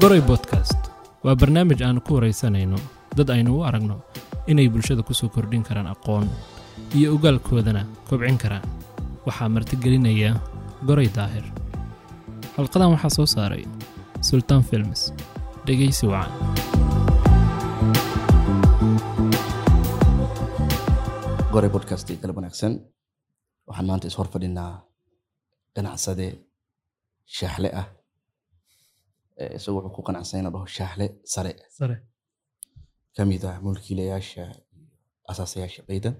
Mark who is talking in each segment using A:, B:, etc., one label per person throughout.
A: goray bodkast waa barnaamij aanu ku waraysanayno dad aynu u aragno inay bulshada ku soo kordhin karaan aqoon iyo ogaalkoodana kobcin karaan. Waxaa martigelinaya goray daahir. Xalqadan waxaa soo saaray sultaan films. Dhegaysi wacan.
B: Goray bodcast galab wanaagsan. Waxaan maanta is hor fadhinaa ganacsade shaaxle ah Eh, isagu wuxuu ku qanacsan inuu dhaho shaaxle sare.
A: Sare.
B: Ka mid ah mulkiilayaasha asaasayaasha baydan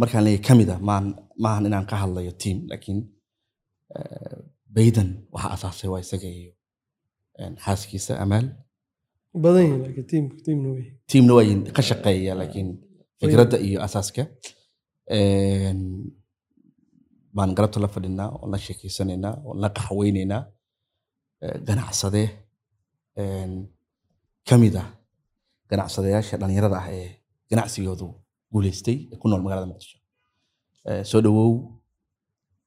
B: markaan leeyahay ka mid ah maan maahan inaan ka hadlayo team laakiin eh, baydan waxa asaasay waa isaga iyo xaaskiisa amaal
C: badan yihiin laakiin tiimka tiimna wey
B: teamna waa yihiin, ka shaqeeya laakiin fikradda iyo asaaska baan galabta la fadhinaa oon la sheekeysanaynaa oon la qaxweynaynaa ganacsade een, ka mid ah ganacsadayaasha dhalinyarada ah ee ganacsigoodu guuleystay ee ku nool magaalada muqdisho. Soo dhawow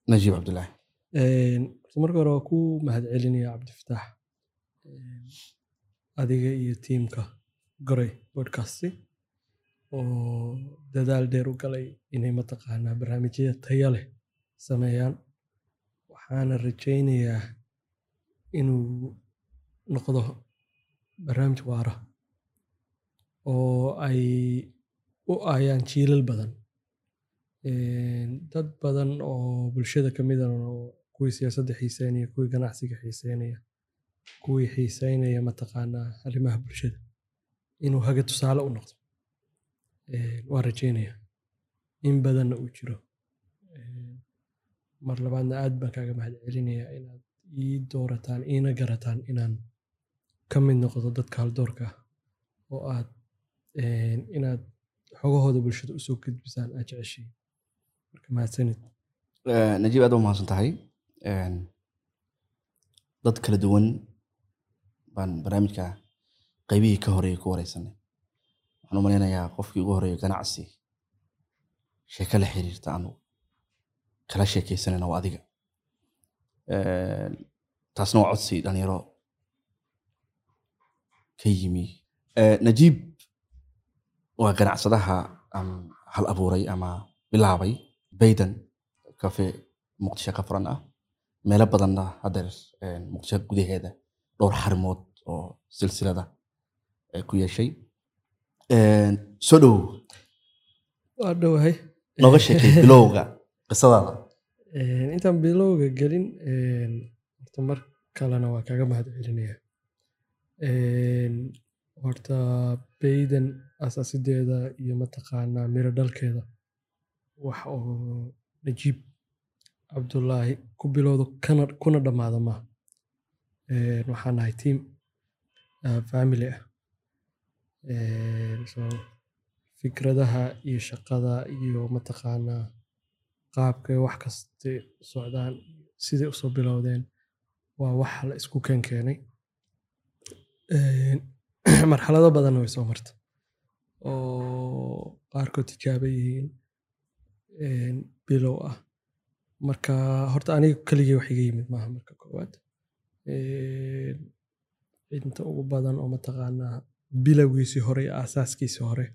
B: najiib cabdulaahi.
C: Marka hore waa ku mahadcelinaya cabdifataax Een, adiga iyo tiimka goray bodcasti oo dadaal dheer u galay inay mataqaanaa barnaamijyada tayo leh sameeyaan. Waxaana rajaynayaa inuu noqdo barnaamij waara oo ay u aayaan jiilal badan. Dad badan oo bulshada ka mid ah kuwii siyaasadda xiiseynaya kuwii ganacsiga xiiseynaya kuwii xiiseynaya mataqaanaa arrimaha bulshada inuu haga tusaale u noqdo. Een, waa rajeynaya in badanna uu jiro mar labaadna aad baan kaaga mahadcelinayaa inaad ii doorataan iina garataan inaan ka mid noqdo dadka haldoorka oo aad inaad xogahooda bulshada u soo gudbisaan aad jeceshiin marka mahadsanid.
B: Eh, najiib aad u mahadsan tahay dad kala duwan baan barnaamijka qaybihii ka horeeyay ku wareysanay. Waxaan u malaynayaa qofkii ugu horreeya ganacsi. Sheeko la xiriirta aanu kala sheekeysanayna waa adiga. Taasna waa codsi dhalinyaro. Ka yimi. Najiib waa ganacsadaha hal abuuray ama bilaabay baydan cafe muqdisho ka furan ah. Meelo badanna hadeer muqdisho gudaheeda dhowr xarimood oo silsilada ku yeeshay. Soo dhowow
C: waa dhowahay
B: nooga sheekay bilowga qisadaada
C: Een, intaan bilowga gelin horta mar kalena waa kaga mahadcelinaya Een, horta baydan asaasideeda iyo mataqaanaa miro dhalkeeda wax oo najiib cabdulaahi ku bilowdo kana kuna dhammaada maaha waxaan nahay team ah, family ah. Fikradaha iyo shaqada iyo mataqaanaa qaabkay wax kaste u socdaan siday u soo bilowdeen waa wax la isku keenkeenay Een, marxalado badan way soo marta oo qaarkood tijaabo yihiin bilow ah. Marka horta aniga keligay wax iga yimid maaha marka koowaad. Inta ugu badan oo mataqaanaa bilowgiisii hore iyo aasaaskiisii hore.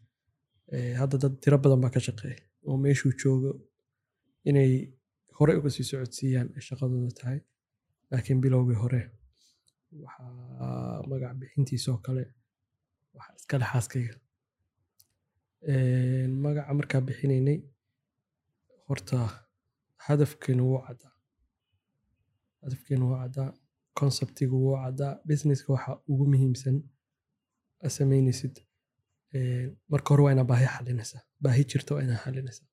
C: Hadda dad tiro badan baa ka shaqeeya oo meeshuu joogo inay hore uga sii socodsiiyaan ay shaqadooda tahay laakiin bilowgii hore waxaa magac bixintiisoo kale waxaa iskale xaaskayga. Magaca markaa bixinaynay horta hadafkeenu wuu caddaa. Hadafkeenu wuu caddaa conceptigu wuu caddaa businesska waxa ugu muhiimsan aad samaynaysid marka hore waa inaa baahi xalinaysaa baahi jirta waa inaa xalinaysaa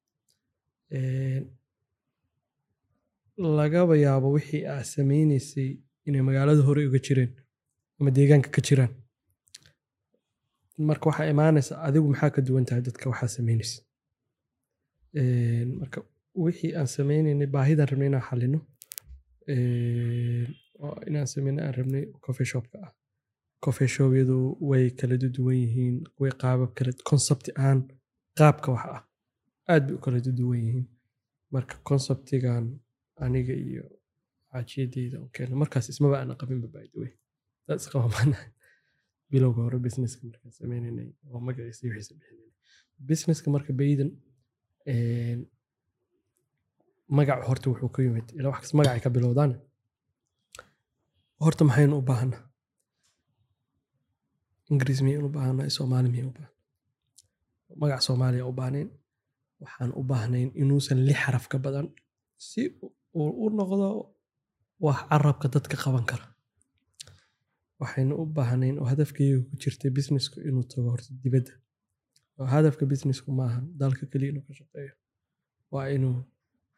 C: lagaba yaabo wixii aad samaynaysay inay magaalada hore uga jireen ama deegaanka ka jiraan. Marka waxaa imaanaysa adigu maxaa ka duwan tahay dadka waxaa samaynaysa marka wixii aan sameynaynay baahidaan rabnay inaan xalino inaan sameyno aan rabnay coffee shopka ah. Coffee shopyadu way kala duwan yihiin way qaabab kala concept aan qaabka wax ah aad bay u kala duwan yihiin. Marka conceptigan aniga iyo xaajiyadeyda on keena markaas ismaba aana qabinba by the way. Dad isqaba maana bilowga hore businesska markaan sameynaynay oo magaciisa wixiisa bixinay businesska marka baydan een, magacu horta wuxuu ka yimid ilaa wax kas magacay ka bilowdaan. Horta maxaynu u baahanaa ingiriis miyaynu u baahanaa soomaali miyaynu u baahanaa magac soomaaliya u baahnayn waxaan u baahnayn inuusan lix xaraf ka badan si uu u noqdo wax carabka dadka qaban kara. Waxaynu u baahnayn oo hadafkayga ku jirtay businessku inuu tago horta dibadda. Oo hadafka businessku maaha dalka keliya inuu ka shaqeeyo. Waa inuu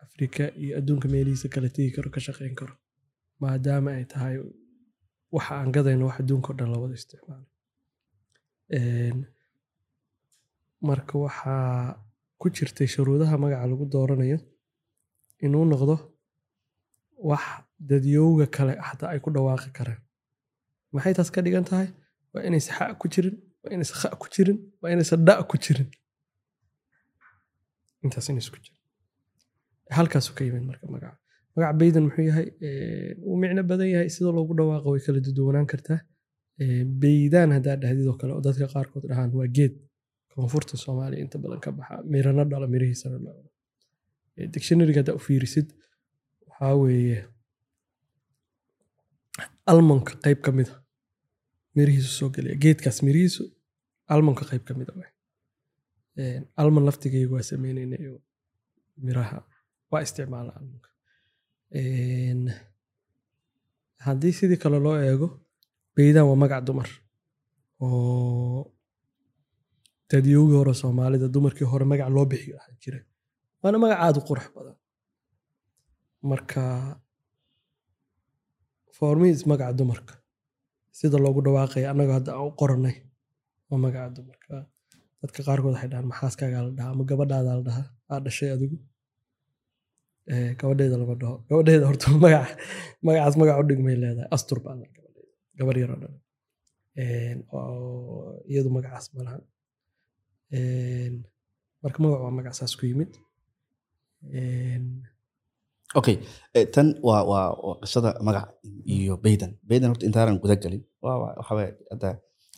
C: afrika iyo adduunka meelihiisa kala tegi karo ka shaqeyn karo maadaama ay tahay waxa aan gadayno wax adduunka o dhan lawada isticmaalo. Marka waxaa ku jirtay shuruudaha magaca lagu dooranayo inuu noqdo wax dadyowga kale xataa ay ku dhawaaqi karaan maxay taas ka dhigan tahay? Waa inaysa xa ku jirin waa inaysa kha ku jirin waa inaysa dha ku jirin. Intaas inays ku jirin halkaasuu ka yimid marka magaca. Magaca baydan muxuu yahay wuu micno badan yahay sida loogu dhawaaqo way kala duwanaan kartaa. Een, baydaan haddaa dhahdid oo kale oo dadka qaarkood dhahaan waa geed koonfurta soomaaliya inta badan ka baxa. Mirana dhala mirihiisana la cuno Ee, dictionaryga haddaa u fiirisid waxaa weeye almonka qayb ka mida mirihiisu soo gelaya geedkaas mirihiisu almonka qayb ka mida waay. Een, almon laftigayga waa sameynaynay oo miraha. Waa isticmaala almonka Een, haddii sidii kale loo eego baydaan waa magac dumar oo dadyowgii hore soomaalida dumarkii hore magac loo bixiyo ahaa jira waana magac aad u qurux badan. Marka formiis magaca dumarka. Sida loogu dhawaaqaya annaga hadda aan u qoranay waa magaca dumarka. Dadka qaarkood waxay dhahaan maxaaskaagaa la dhahaa ama gabadhaadaa la dhahaa aa dhashay adigu. Eh, gabadheeda lama dhaho. Gabadheeda horta magac magacaas magac u dhigmay leedahay. Astur baa gabar yaroo dhan. Oo iyadu magacaas ma lahan. Een, marka magac waa magac saas ku yimid.
B: Okay eh, tan waa waa qisada magac iyo baydan baydan horta intaanan guda gelin waa waa- waxa waye hadda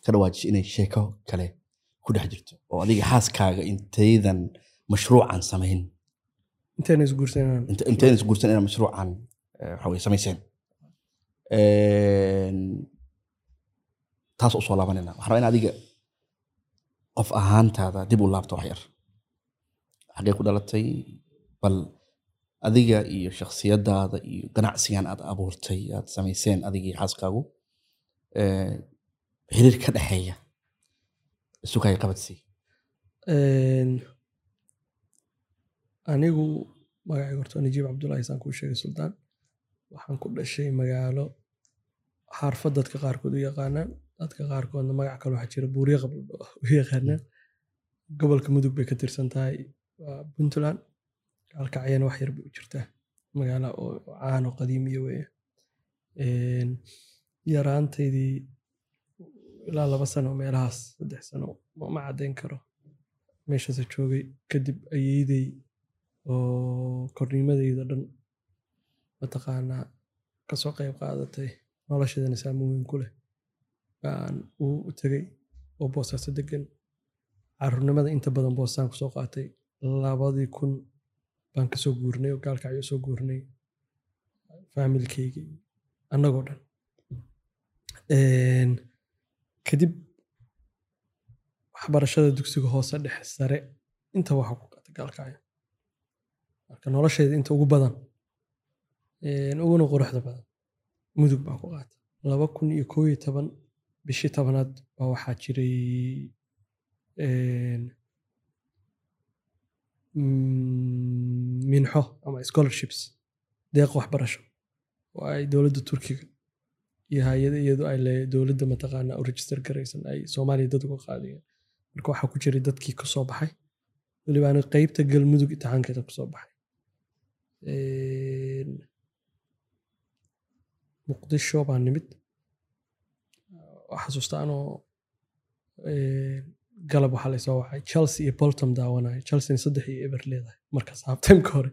B: ka dhawaajisay inay sheeko kale ku dhex jirto oo adiga xaaskaaga intaydan mashruucan samayn. Intaydan isguursan inaa mashruucan eh, waxa weye samayseen. Een, taas u soo laabanayna. Rabaa in adiga qof ahaantaada dib u laabto wax yar. Xaggee ku dhalatay bal adiga iyo shakhsiyadaada iyo ganacsigan aad abuurtay aad samayseen adigii xaaskaagu eh, xiriir ka dhexeeya isukay qabadsii
C: Een, anigu magacayga horta najiib cabdullaahi saan kuu sheegay suldaan waxaan ku dhashay magaalo xaarfad dadka qaarkood u yaqaanaan dadka qaarkoodna magac kale waxaa jira buuryo qabl u yaqaanaan gobolka mudug bay ka tirsan tahay waa puntland. Gaalkacyana wax yar bay u jirtaa. Magaalo oo oo caan oo qadiimiya weeye. Yaraantaydii ilaa laba sano meelahaas saddex sano ma caddayn karo. Meeshaasa joogay kadib ayeydey oo korniimadeyda dhan mataqaanaa ka soo qayb qaadatay nolosheedana saameyn weyn ku leh baan uu u tegey oo boosaaso degan caruurnimada inta badan boosaan ku soo qaatay. Labadii kun baan ka soo guurnay oo gaalkacyo soo guurnay faamilkeyga annagoo dhan. Kadib waxbarashada dugsiga hoose dhexe sare inta waxa ku qaatay gaalkacyo marka nolosheeda inta ugu badan uguna quruxda badan mudug baa ku qaata laba kun iyo koo iyo toban bishii tobanaad baa waxaa jiray mm, minxo ama scholarships deeq waxbarasho oo ay dowladda turkiga iyo hay'ada iyadu ay le dowladda mataqaana u register garaysan ay soomaaliya dad uga qaadayeen marka waxaa ku jiray dadkii ka soo baxay weliba ani qeybta galmudug imtixaankeeda ku soo baxay. Muqdisho baa nimid xasuusta anoo een, galab waxaa laysoo wacay chelsea iyo bolton daawanaya chelsea saddex iyo eber leedahay markaas halftimeka hore.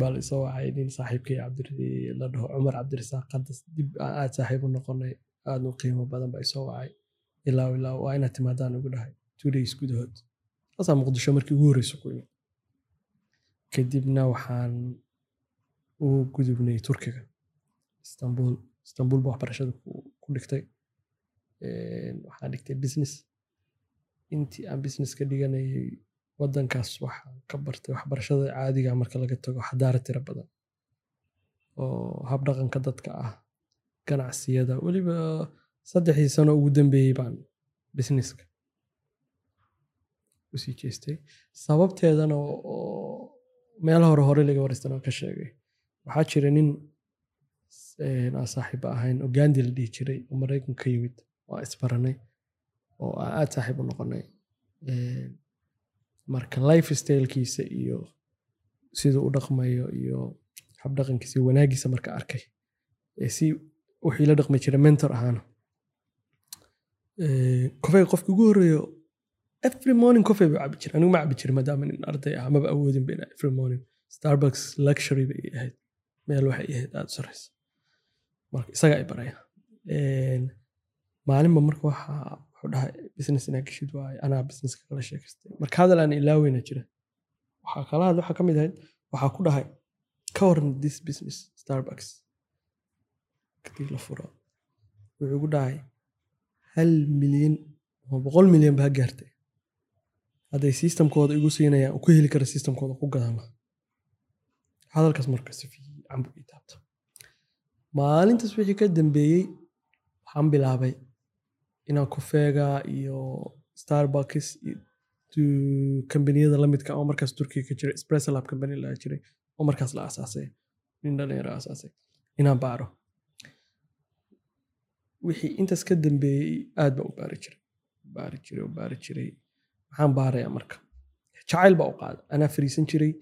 C: Baa la isoo wacay nin saaxiibkay cabdi la dhaho cumar cabdirasaaq qadas dib aad saaxiib u noqonay aadna u qiimo badan baa isoo wacay ilaa ilaa waa inaad timaadaan ugu dhahay two days gudahood. Saasaa muqdisho markii ugu horreysa ku imid kadibna waxaan u gudubnay turkiga istanbul. Istanbul ba waxbarashada ku dhigtay waxaan dhigtay business. Intii aan business ka dhiganayay wadankaas waxaan ka bartay waxbarashada caadiga marka laga tago xadaara tiro badan oo habdhaqanka dadka ah ganacsiyada. Weliba saddexdii sano ugu dambeeyey baan businesska u sii jeestay. Sababteedana oo meelo hore hore laga wareystana ka sheegay waxaa jira nin aan saaxiiba ahayn oo gandi la dhihi jiray oo maraykan ka yimid oo isbaranay oo aan aad saaxiib u noqonay marka life stylekiisa iyo siduu u dhaqmayo iyo habdhaqankiisa iyo wanaagiisa marka arkay si wixii la dhaqmi jira mentor ahaana kofeyga qofki ugu horreeyo every morning coffee buu cabi jiray. Anigu ma cabi jiray maadaama nin arday ah maba awoodin bina every morning. Starbucks luxury bay ahayd meel waxay ahayd aada u sarreysa marka isagaa i baraya maalinba marka waxa wuxuu dhahay business inaa geshid waaye anaa businesska kala sheekaystay marka hadal ilaaweyna jira waxaa kala waxaa ka mid ahayd waxaa ku dhahay ka waran this business starbucks. Kadib la furo. Wuxuu ku dhahay hal milyan ama boqol milyan baa gaartay. Hadday systemkooda igu siinayaan ku heli kara systemkooda ku gadana hadalkaas marka si fiican buu ii taabta maalintaas wixii ka dambeeyey waxaan bilaabay inaan kofeega iyo starbucks kambaniyada lamidka oo markaas turkiga ka jiray espresso lab company laga jiray oo markaas la asaasay nin dhalinyaro asaasay inaan baaro. Wixii intaas ka dambeeyey aad baa u baari jiray. Baari jiray baari jiray. Maxaan baarayaa marka. Jacayl baa u qaada anaa fariisan jiray.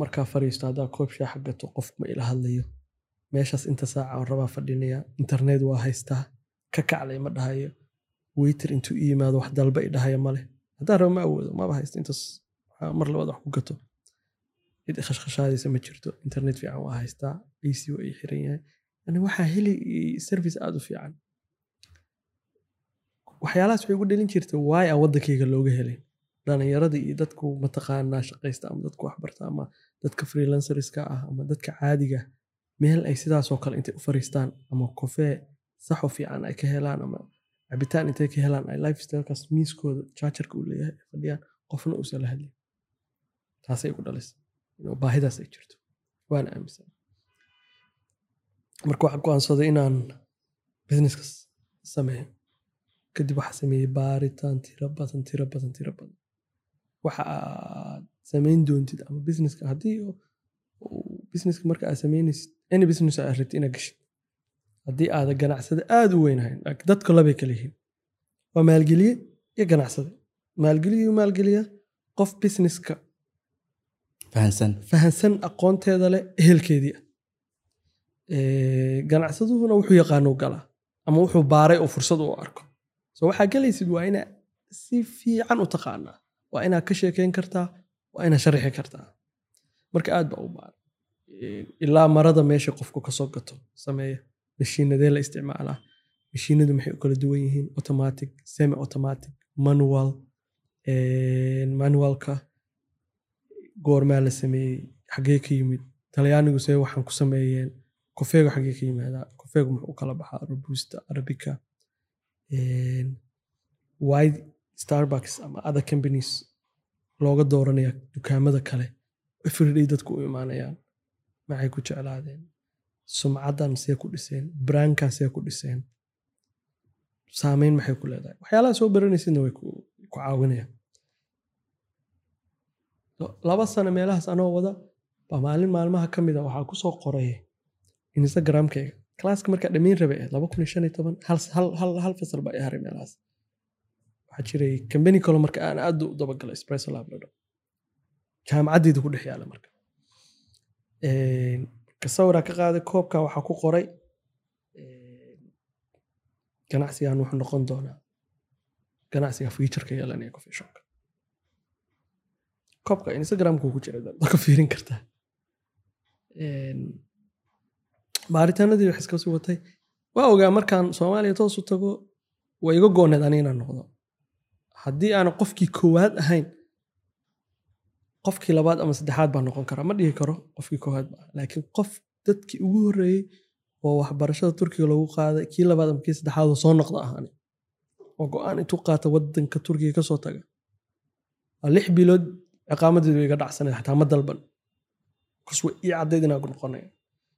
C: Markaa fariisto haddaa koob shaaxa gato qof ma ila hadlayo. Meeshaas inta saaca aan rabaa fadhinaya internet waa haystaa. Ka kaclay ma dhahayo waiter intuu i yimaado wax dalba i male haddaan raba ma awoodo maba haysto intaas mar labaad wax ku gato. Cid khashkhashaadaysa ma jirto internet fiican waa haystaa ac waa ii xiran yahay. Yani waxaa heli service aada u fiican. Waxyaalahaas waxay ugu dhalin jirta waay aan waddankayga looga helin? Dhalinyarada iyo dadku mataqaanaa shaqaysta ama dadku waxbarta ama dadka freelancerska ah ama dadka caadiga meel ay sidaasoo kale intay u fariistaan ama kofee saxo fiican ay ka helaan ama cabitaan intay ka helaan ay lifestylekaas miiskooda jaajarka uu leeyahay ay fadhiyaan qofna uusan la hadlin. Taasay ugu dhalisay baahidaas ay jirto waana aaminsan marka waxaan go'aansaday inaan businesskaas sameeyo kadib waxaa sameeyey baaritaan tiro badan tiro badan tiro badan. Waxa aad samayn doontid ama businesska haddii businesska marka aad samaynaysid any business aad rabtid inaad gashid haddii aada ganacsada aada u weynhayn dadka labay kala yihiin. Waa maalgeliye iyo ganacsade. Maalgeliyu maalgeliya qof businesska
B: fahansan.
C: aqoonteeda leh ehelkeedii ah. Ganacsaduhuna wuxuu yaqaano galaa ama wuxuu baaray oo fursad u arko. So waxaa gelaysid waa inaa si fiican u taqaanaa waa inaad ka sheekeyn kartaa waa inaad sharaxi kartaa. Marka aad baa u baaray. Ilaa marada meesha qofku ka soo gato sameeya mashiinadee la isticmaalaa mashiinadu maxay u kala duwan yihiin? Automatic semi automatic manual manualka. Goormaa la sameeyey xagee ka yimid. Talyaanigu see waxaan ku sameeyeen. Kofeego xagee ka yimaadaa kofeegu muxuu kala baxaa? Robusta arabica wide starbucks ama other companies looga dooranaya dukaamada kale. Everyday dadku u imaanayaan. Maxay ku jeclaadeen sumcadan see ku dhiseen brankan see ku dhiseen. Saameyn maxay ku leedahay? Waxyaalaha soo baranaysidna way ku caawinayaan. Laba sano meelahaas anoo wada baa maalin maalmaha ka mida waxaa ku soo qoray instagramkayga. Classka markaa dhamayn rabay ahayd laba kun shan iyo toban hal fasal baa i meelahaas. Waxaa jiray kambani kalo marka aan aad u dabagalay espresso lab ladho jaamacaddeeda ku dhex yaalla marka ka sawiraa ka qaaday koobka waxaa ku qoray ganacsigan wuxuu noqon doonaa. Ganacsiga futureka yeelanaya coffee shopka koobka instagramku ku jira dadka fiirin kartaa baaritaanadii wax iska sii watay. Waa ogaa markaan soomaaliya toos u tago way iga gooneed ani inaan noqdo. Haddii aan qofkii koowaad ahayn qofkii labaad ama saddexaad baan noqon karaa ma dhihi karo qofkii koowaad ba laakiin qof dadkii ugu horreeyey oo waxbarashada turkiga loogu qaaday kii labaad ama kii saddexaad oo soo noqda ahaani oo go'aan intuu qaata wadanka turkiga ka soo taga lix bilood ciqaamadeedu iga dhacsaneed xataa ma dalban. Kus way ii caddayd inaan noqonaya.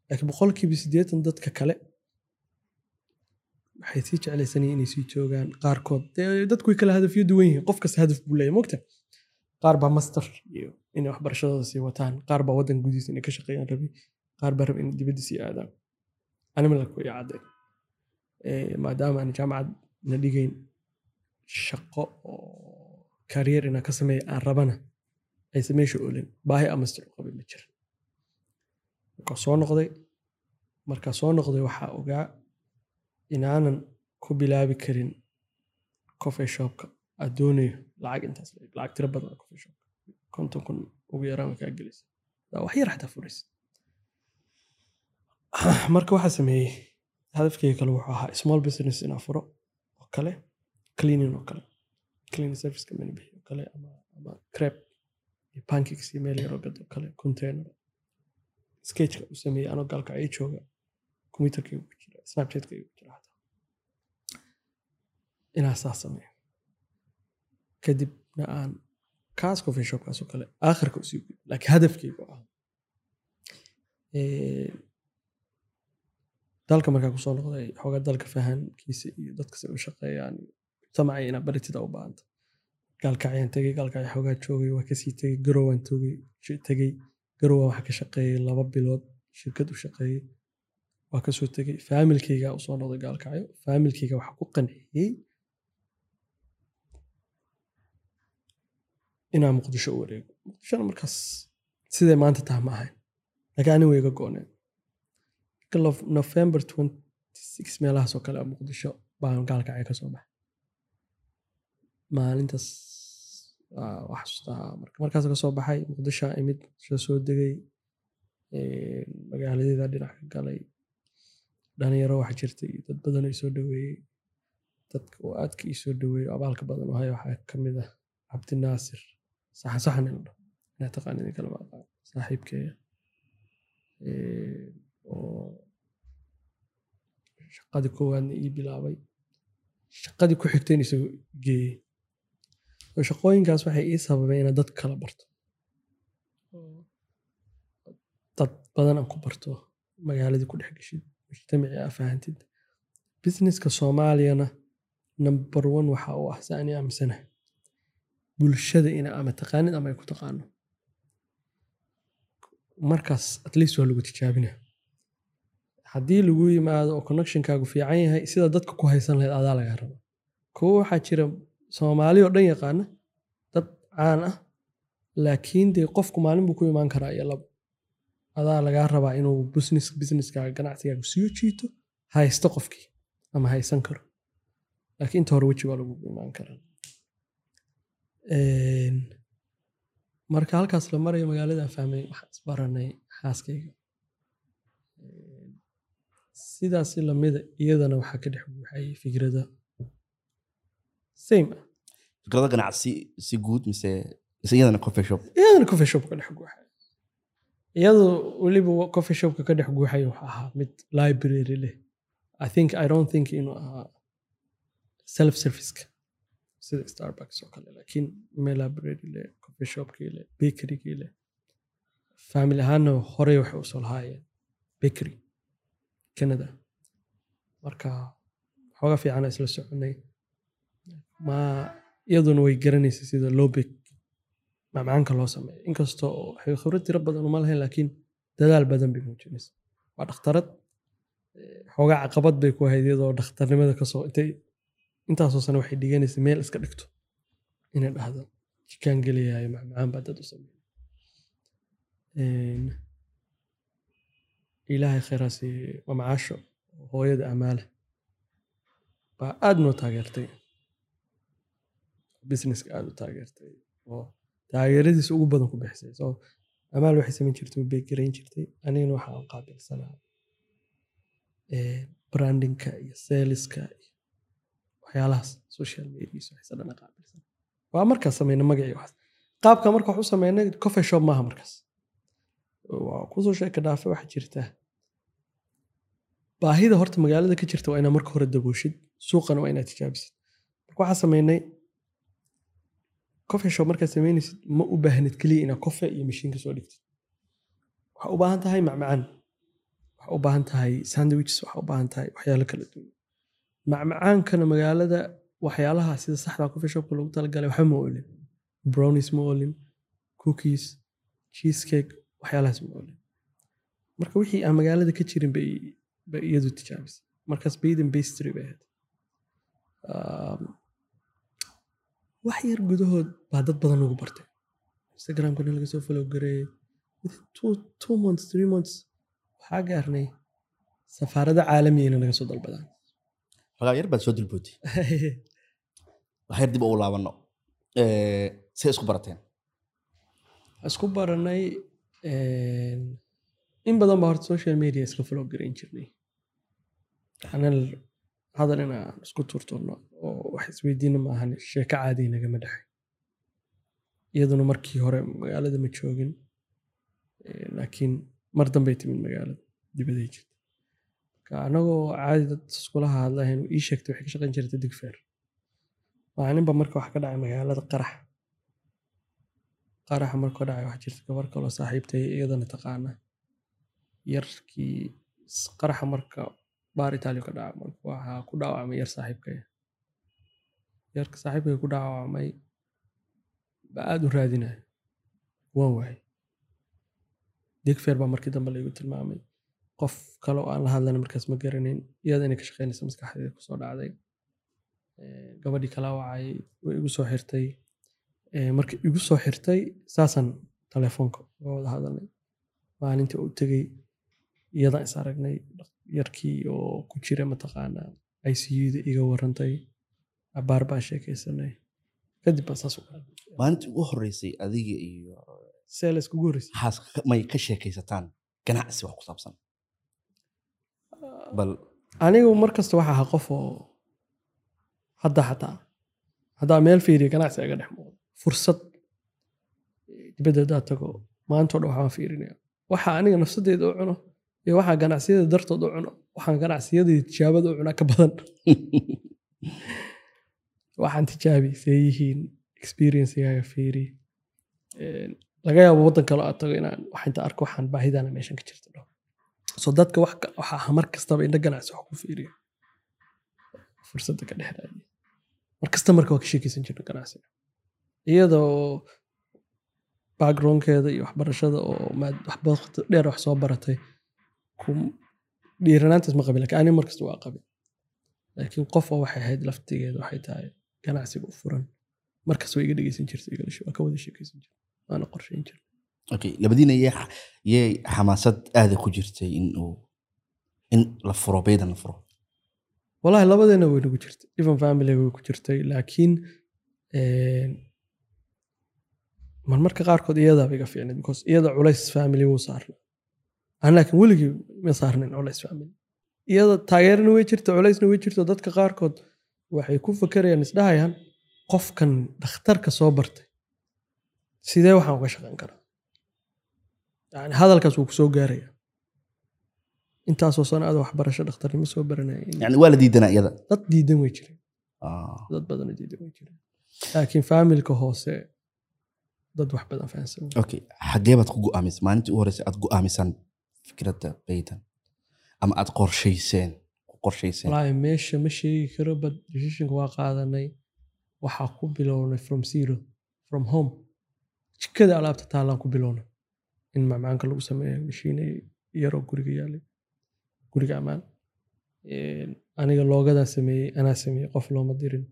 C: Laakiin boqolkiiba siddeetan dadka kale waxay sii jeclaysanayeen inay sii joogaan qaarkood. Dadku way kala hadafyo duwan yihiin qof kasta hadaf buu leeyahay mogta qaar baa master iyo inay waxbarashadooda sii wataan qaar baa waddan gudihiisa inay ka shaqeeyaan rabi qaar baa rabi inay dibadda sii aadaan anima laku ii cadday Eh, maadaama aan jaamacad na dhigayn shaqo oo kariyer inaan ka sameeya aan rabana aysan meesha olin baahi amaster u qabay ma jiran markaa soo noqday markaa soo noqday waxaa ogaa inaanan ku bilaabi karin coffee shopka aad doonayo lacag intaas lacag tiro badan coffee shopka konton kun ugu yaraan kaa gelisa daa wax xataa furaysa marka waxaa sameeyey hadafkeyga kale wuxuu ahaa small business inaan furo oo kale cleaning oo kale cleaning service company bixiyo oo kale ama crep iyo pancakes iyo meel yaroo gad oo kale container. sketchka u sameeyey anoo gaalka ay jooga computerkayga ku jira snapchatkayga ku jira inaan saas sameeyo kadibna aan kaas coffee shopkaas oo kale aakhirka u sii gudbo laakiin hadafkaygu ah dalka markaa ku soo noqday xoogaa dalka fahankiisa iyo dadka si u shaqeeyaan samacay inaa baritida u baahanta. Gaalkacyaan tegey gaalkacya xoogaa joogay waa ka sii tegey garowaan tegey garowaan waxaa ka shaqeeyey laba bilood shirkad u shaqeeyey waa ka soo tegey faamilkayga u soo noqday gaalkacyo faamilkayga waxaa ku qanciyey inaan muqdisho u wareego muqdishona markaas siday maanta taha ma ahayn laakiin ani way iga gooneen november 26 meelahaas oo kale muqdisho baan gaalkacyo ka soo baxay maalintaas waa- wax xasuustaa marka markaas ka baxay muqdisho imid soo degay magaaladeeda dhinac ka galay dhalinyaro wax jirtay dad badan ay soo dhaweeyey dadka oo aadka ii soo dhaweeyey oo abaalka badan u waxaa ka mid ah cabdinaasir saxan saxan in la dhaho inaa taqaanid in kale ma aqaan saaxiibkeeya Eh, oo shaqadii koowaadna ii bilaabay shaqadii ku xigtayna isagoo geeyey oo shaqooyinkaas waxay ii sababeen inaan dad kala barto dad badan aan ku barto magaaladii ku dhex geshid mujtamacii aa fahantid businesska soomaaliyana number one waxa uu ah si ani bulshada ina ama taqaanid ama ay ku taqaano. Markaas at least waa lagu tijaabina haddii lagu yimaado oo connectionkaagu fiican yahay sida dadka ku haysan lahayd adaa lagaa raba kuwo waxaa jira soomaali oo dhan yaqaana dad caan ah laakiin dee qofku maalin buu ku imaan karaa iyo labo adaa lagaa rabaa inuu business businesskaaga ganacsigaaga sii jiito haysto qofkii ama haysan karo. Laakiin inta hore weji waa lagu imaan karaa marka halkaas la marayo magaaladaan fahmay waxaan isbaranay xaaskayga. Sidaasi lamida iyadana waxaa ka dhex buuxayay fikrada. Same. Ah
B: fikrado ganacsi si guud mise mise iyadana coffee shop.
C: Iyadana coffee shop ka dhex guuxay iyadoo weliba coffee shopka ka dhex guuxay wuxuu ahaa mid library leh. I think i don't think inuu ahaa self serviceka sida starbucks oo kale laakiin meel library leh coffee shopkii leh bakerygii leh family ahaana horey waxay u soo lahaayeen bakery canada marka xooga fiicana isla soconay ma iyaduna way garanaysa sida loo bake macmacaanka loo sameeyo inkastoo waxay khibrad tiro badan uma lahayn laakiin dadaal badan bay muujinaysa waa dhakhtarad xoogaa caqabad bay ku ahayd iyadoo dhakhtarnimada ka soo intay intaasoo sane waxay dhiganaysa meel iska dhigto inay dhahdo. Jikaan geliyayo macmacaan baa dad u sameeya Een, ilaahay khayraa waa macaasho hooyada amaale baa aad noo taageertay. Businesska aad u taageertay oo taageeradiisa ugu badan ku bixisay. So amaal waxay samayn jirtay way beegarayn jirtay. Anigana waxaan qaabilsanaa eh, brandingka iyo saleska iyo waxyaalahaas social medias waxayse dhan qaabilsan waa markaas samayna magacii waxaas. Qaabka marka wax u sameynay coffee shop maaha markaas. Waa ku soo sheeka dhaafe waxaa jirta. Baahida horta magaalada ka jirta waa inaa marka hore dabooshid suuqana waa inaad tijaabisid marka waxaa sameynay coffee shop markaad sameynaysid ma u baahnid keliya inaad coffee iyo mashiinka soo dhigtid. Waxaa u baahan tahay macmacaan. Waxaa u baahan tahay sandwiches waxaa u baahan tahay waxyaalo kala duwan macmacaankana magaalada waxyaalaha sida saxda coffee shopka loogu talagalay waxba ma olin. Brownies ma olin cookies cheesecake waxyaalahaas ma olin. Marka wixii aan magaalada ka jirin bay iyadu tijaabisay markaas baden pastry bay ahayd. Wax yar gudahood baa dad badan ugu bartay. Instagramkana laga soo follow gareeyey two, months three months waxaa gaarnay safaarada caalamiyana naga soo dalbadaan
B: xogaa yar baad soo dilbootay. Wax yar dib ugu laabano. Say isku barateen.
C: Isku baranay in badan baa horta social media iska follow garayn jirnay. Anal hadal inaan isku turturno oo wax isweydiina maahan sheeko caadi nagama dhexay iyaduna markii hore magaalada ma joogin Eh, laakiin mar dambay timid magaalada dibaday jirta marka anagoo caadi dad iskula hadlahayn ii sheegtay waxay ka shaqayn jirtay digfeer maalinba marka wax ka dhacay magaalada qarax. Qaraxa markuu dhacay wax jirta gabar kaloo saaxiibtay iyadana taqaana yarkii qaraxa marka baar itaaliya ka dhaca marka waxaa ku dhaawacmay yar saaxiibkaya yarka saaxiibkaya ku dhaawacmay ba aada u raadinaya waan waayay. Digfeer baa markii dambe laigu tilmaamay qof kale oo aan la hadlana markaas ma garanayn iyada inay ka shaqaynaysa maskaxdeeda ku soo dhacday. Gabadhii kala wacay way igu soo xirtay. Markii igu soo xirtay saasaan telefoonka uga wada hadalnay. Maalintii u tegey iyadaan is aragnay yarkii oo ku jira mataqaanaa ICU-da iga warantay abaar baan sheekaysanay kadib baan saas u
B: maalintii ugu horeysay adiga iyo
C: seeles kugu horreysay.
B: Xaaska may ka sheekaysataan ganacsi wax ku saabsan bal.
C: Anigu mar kasta waxa ahaa qof oo hadda xataa haddaa meel fiiriya ganacsi aga dhex muuqdo fursad dibadda haddaa tago maanta o dhan waxaan fiirinaya waxa aniga nafsadeeda u cuno iyo waxaa ganacsiyada dartood u cuno waxaan ganacsiyadii tijaabada u cunaa ka badan. Waxaan tijaabi see yihiin experiencegaaga fiiri. Laga yaabo waddan kale aad tago inaan wax inta arko waxaan baahidana meeshan ka jirta dhaho so dadka wax ka- waxa aha mar kastaba ganacsi wax ku fiiriyo. Fursadda ka dhex raadiya mar marka waa ka sheekaysan jirna ganacsiga iyadoo backgroundkeeda iyo waxbarashada oo maad- wax waqti dheer wax soo baratay dhiiranaantaas ma qabin laakiin aniga mar kasta waa qabin. Laakiin oo waxay ahayd laftigeeda waxay tahay ganacsiga u furan. Markas waa iga dhegeysan jirtay igala waa ka wada sheekaysan jirtay waana qorsheyn jirtay.
B: okay labadiina yee xamaasad aada ku jirtay in la furo baydan la furo.
C: Walahi labadeena way nagu jirtay. Even family way ku jirtay laakiin een, marmarka qaarkood iyadaaba iga fiicnay because iyada culays family wuu saarna aan laakiin weligii ma saarnayn culays family. Iyada taageerana way jirta culaysna way jirto dadka qaarkood waxay ku fakerayaan isdhahayaan qofkan dhakhtarka soo bartay. Sidee waxaan uga shaqayn karaa yani hadalkaas wuu ku soo gaaraya. Intaasoo sano ada waxbarasho dhakhtarnimo soo
B: waa la diidanaa iyada?
C: Dad diidan way jireen.
B: Ah,
C: dad badanoo diidan way jireen. Laakiin faamilka hoose dad wax badan fahansan
B: okay xagee baad ku go'aamisay maalintii ugu horeysay aad go'aamisan fikradda baydan ama aad qorshayseen ku qorshayseen.
C: Meesha ma sheegi karo bad decisionka waa qaadanay. Waxaa ku bilownay from zero from home. Jikada alaabta taallaan ku bilownay in macmacaanka lagu sameeyo mashiine yaroo guriga yaalay guriga ammaan aniga loogadaa sameeyey anaa sameeyey qof looma dirin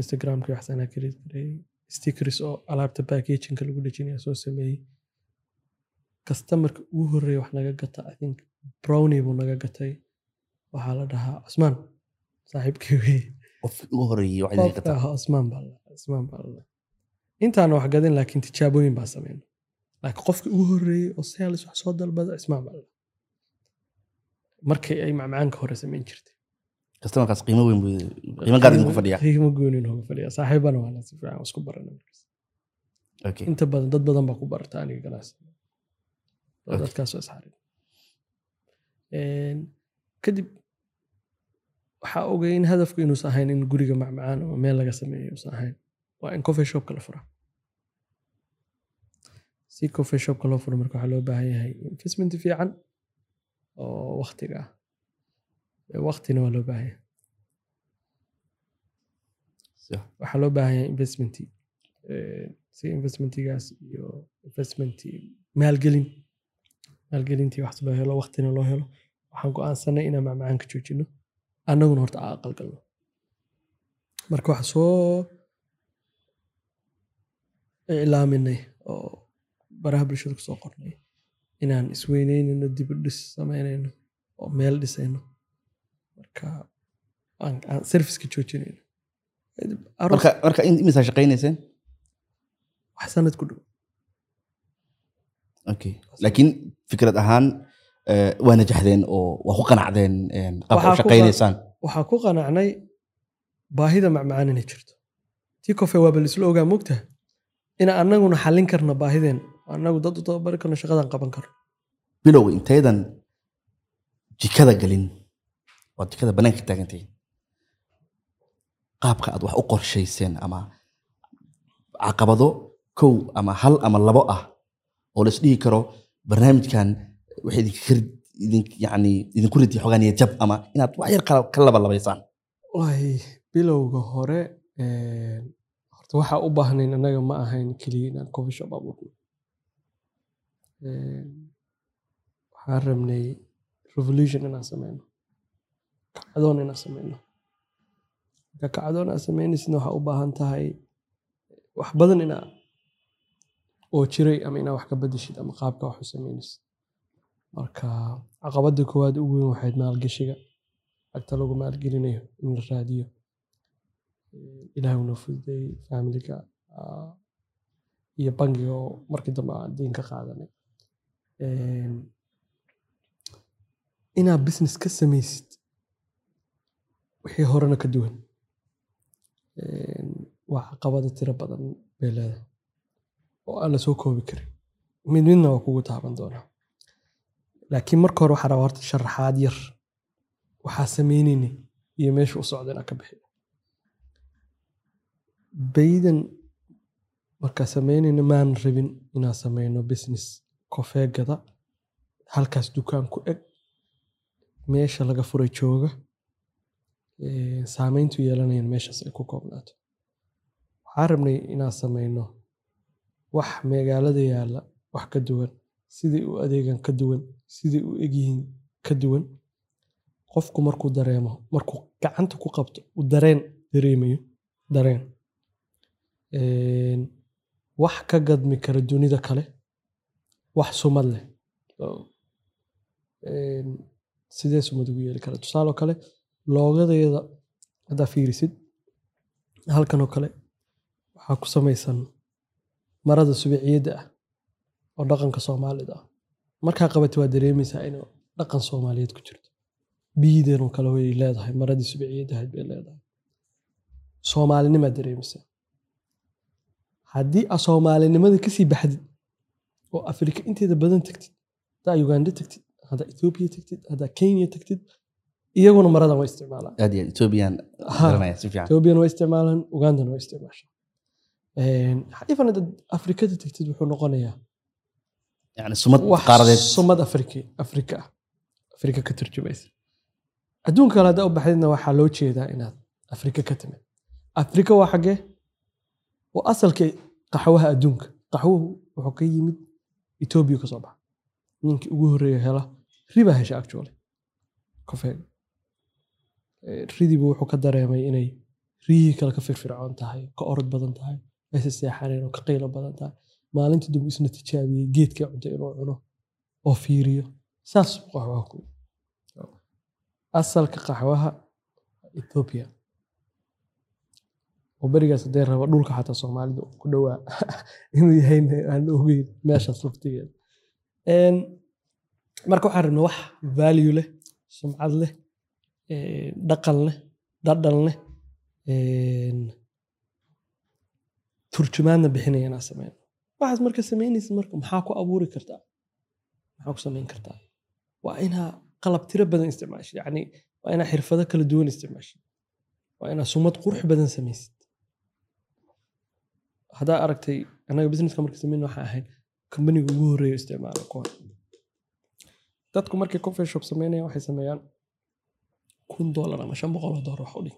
C: instagramka wax anaa create gareeyey stickers oo alaabta packagingka lagu dhejinaya soo sameeyey customerka ugu horreeya wax naga gata i think brownie buu naga gatay waxaa la dhahaa cusmaan saaxiibkii wey qofka ahaa cusmaan baa la intaana wax gadin laakiin tijaabooyin baa sameyn laakiin qofka ugu horreeyey oo sales wax soo dalbada ismaan baa la dhahaa. markay ay macmacaanka hore samayn jirtay.
B: Customerkaas qiimo weyn qiimo gaar idinku fadhiyaa.
C: Qiimo goonin uga fadhiya saaxiibana waana si fiican isku barana
B: okay
C: inta badan dad badan baa ku barata aniga ganacsi.
B: Okay.
C: dadkaas oo isxarin. Kadib waxaa ogay in hadafku inuusan ahayn in guriga macmacaan ama meel laga sameeyo uusan ahayn. Waa in coffee shopka la fura si coffee shopka loo furo marka waxaa loo baahan yahay investment fiican oo waktiga ah. Waktina waa loo baahan yahay. Waxaa loo baahan yahay investment si investmentigaas iyo investment maalgelin. Maalgelintii wax loo helo waktina loo helo. Waxaan go'aansanay inaan macmacaanka joojino. Annaguna horta aa aqal galno. Marka waxaa soo iclaaminay oo baraha bulshada ku soo qornay inaan isweyneynayno dib u dhis sameynayno oo meel dhisayno marka aan serviceka joojinayno
B: marka imisaa shaqaynayseen?
C: Wax sanad ku dhow.
B: Okay laakiin fikrad ahaan eh, waa najaxdeen oo waa ku qanacdeen u
C: ku
B: shaqaynaysaan.
C: ku qanacnay baahida macmacaan inay jirto. Tii kofe waaba laisla ogaa mogtaha ina annaguna xallin karno baahideen annagu dad u tababari karno shaqadan qaban karno
B: bilowga intaydan jikada galin oo jikada banaanka taagantahin qaabka aad wax u qorshayseen ama caqabado kow ama hal ama labo ah oo lais dhihi karo barnaamijkan waxay idinku ridi xogaa niyad jab ama inaad wax yar ka labalabaysaan
C: bilowga hore een, horta waxaa u baahnayn annaga ma ahayn keliya inaan coffee shop abuurno waxaan rabnay revolution inaan sameyno kacdoon inaan sameyno marka kacdoon aad sameynaysidna waxaa u baahan tahay wax badan inaa oo jiray ama inaa wax ka bedeshid ama qaabka wax sameynaysid marka caqabada koowaad ugu weyn waxayd maalgashiga. Lacagta lagu maalgelinayo in la raadiyo. Ilaah una fududeeyey familiga ah, iyo bangiga oo markii dambe aan deyn ka qaadanay inaad business ka samaysid wixii horena ka duwan waa caqabada tiro badan bay leedahay oo aan la soo koobi karin. Mid midna waa kugu taaban doonaa laakiin marka hore waxaa rabaa horta sharaxaad yar waxaa sameynayna iyo meesha u socda inaan ka bixi. Baydan markaa sameynayna maan rabin inaan sameyno business kofeegada halkaas dukaan ku eg meesha laga furay jooga saameyntu yeelanayaan meeshaas ay ku koobnaato. Waxaan rabnay inaan sameyno wax magaalada yaalla wax ka duwan sidai u adeegan ka duwan sidai u egyihiin ka duwan. Qofku markuu dareemo markuu gacanta ku qabto uu dareen dareemayo dareen. Een, wax ka gadmi kara dunida kale wax sumad leh. Oo, een, sidee sumad ugu yeeli kara? Tusaaloo kale loogadeeda haddaa fiirisid halkan oo kale waxaa ku samaysan marada subiciyadda ah oo dhaqanka soomaalida ah. Markaa qabata waa dareemaysaa inuu dhaqan soomaaliyeed ku jirto. Biyidan oo kale way leedahay maradii subiciyadda ahayd bay leedahay. Soomaalinimaad dareemaysaa haddii aa soomaalinimada ka sii baxdid oo afrika inteeda badan tagtid haddaa uganda tagtid haddaa ethiopia tagtid haddaa kenya tagtid iyaguna maradan waa isticmaalaan. Waa isticmaalaan ugandana waa isticmaashaa. Ifan haddaad afrikada tagtid wuxuu noqonayaa
B: sumad
C: afrika ah afrika ka turjumaysa adduunka kale haddaa u baxdidna waxaa loo jeedaa inaad afrika ka timid. Afrika waa xaggee waa asalka qaxwaha adduunka qaxwuhu wuxuu ka yimid etoobiya ka soo baxa. Ninkii ugu horreeya hela ribaa hesha actually. Kofeega Eh, ridibu wuxuu ka dareemay inay riyihii kale ka firfircoon tahay ka orod badan tahay aysa seexaneen oo ka qaylo badan tahay. Maalintii dambe isna tijaabiyey geedka cunta inuu cuno oo fiiriyo. Saas qaxwaha ku. Asalka qaxwaha ethiopia oo berigaas hadee raba dhulka xataa soomaalidu ku dhowaa inuu yahay aan ogeyn meeshaas laftigeeda marka waxaan rabnaa wax value leh sumcad leh dhaqan leh dhadhan leh turjumaadna bixinaya inaa sameyno waxaas marka samaynaysa marka maxaa ku abuuri kartaa? Maxaa ku samayn kartaa? Waa inaa qalab tiro badan isticmaashid yacni waa inaa xirfado kala duwan isticmaashid. Waa inaa sumad qurux badan samaysid haddaa aragtay annaga businesska marka samayn waxaa ahayd kambaniga ugu horreeya isticmaala kuwan. Dadku markay coffee shop sameynayaan waxay sameeyaan kun doolar ama shan boqol oo doolar wax u dhig.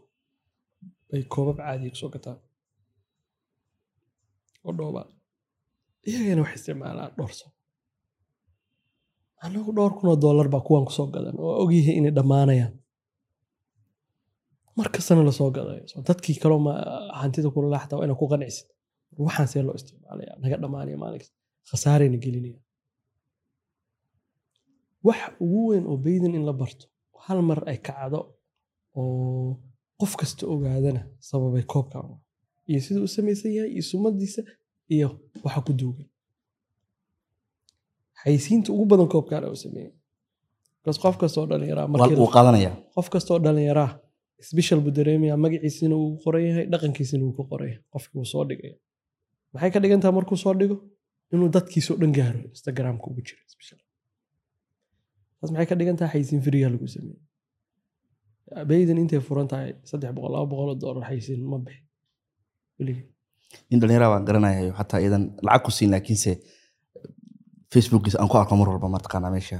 C: Bay koobab caadiya ku soo gataan. Oo dhooba iyagana waxay isticmaalaan dhowr sano. Anagu dhowr kun oo doolar baa kuwan ku soo gadan oo ogyahay inay dhammaanayaan. Mar la soo gadayo dadkii kaloo hantida kula laaxtaa waa inaa ku qanicsid waxaan see loo isticmaalaya naga dhammaanaya maalin kasta khasaarayna gelinaya. Wax ugu weyn oo baydan in la barto hal mar ay kacdo oo qof kasta ogaadana sababay koobkan iyo siduu u samaysan yahay iyo sumadiisa iyo waxa ku duugan. Xaysiinta ugu badan koobkan u sameeyey bas qof kastoo
B: qaadanaya.
C: qof kastoo dhalinyaraa sbeshal buu dareemaya magaciisina wuu qoran yahay dhaqankiisina wuu ku qoran yahay qofkii wuu soo dhigaya maxay ka dhigan tahay markuu soo dhigo? Inuu dadkiisoo dhan gaaro instagramka ugu jira maxay ka dhigan tahay xaysiin firiga lagu sameeyey baydan intay furan tahay saddex boqol laba boqol oo doolar xaysiin ma bixi. Weligii
B: nin dhalinyara baan garanayayo xataa iyadan lacag ku siin laakiinse facebookiisa aan ku arko mar walba mataqaanaa meesha.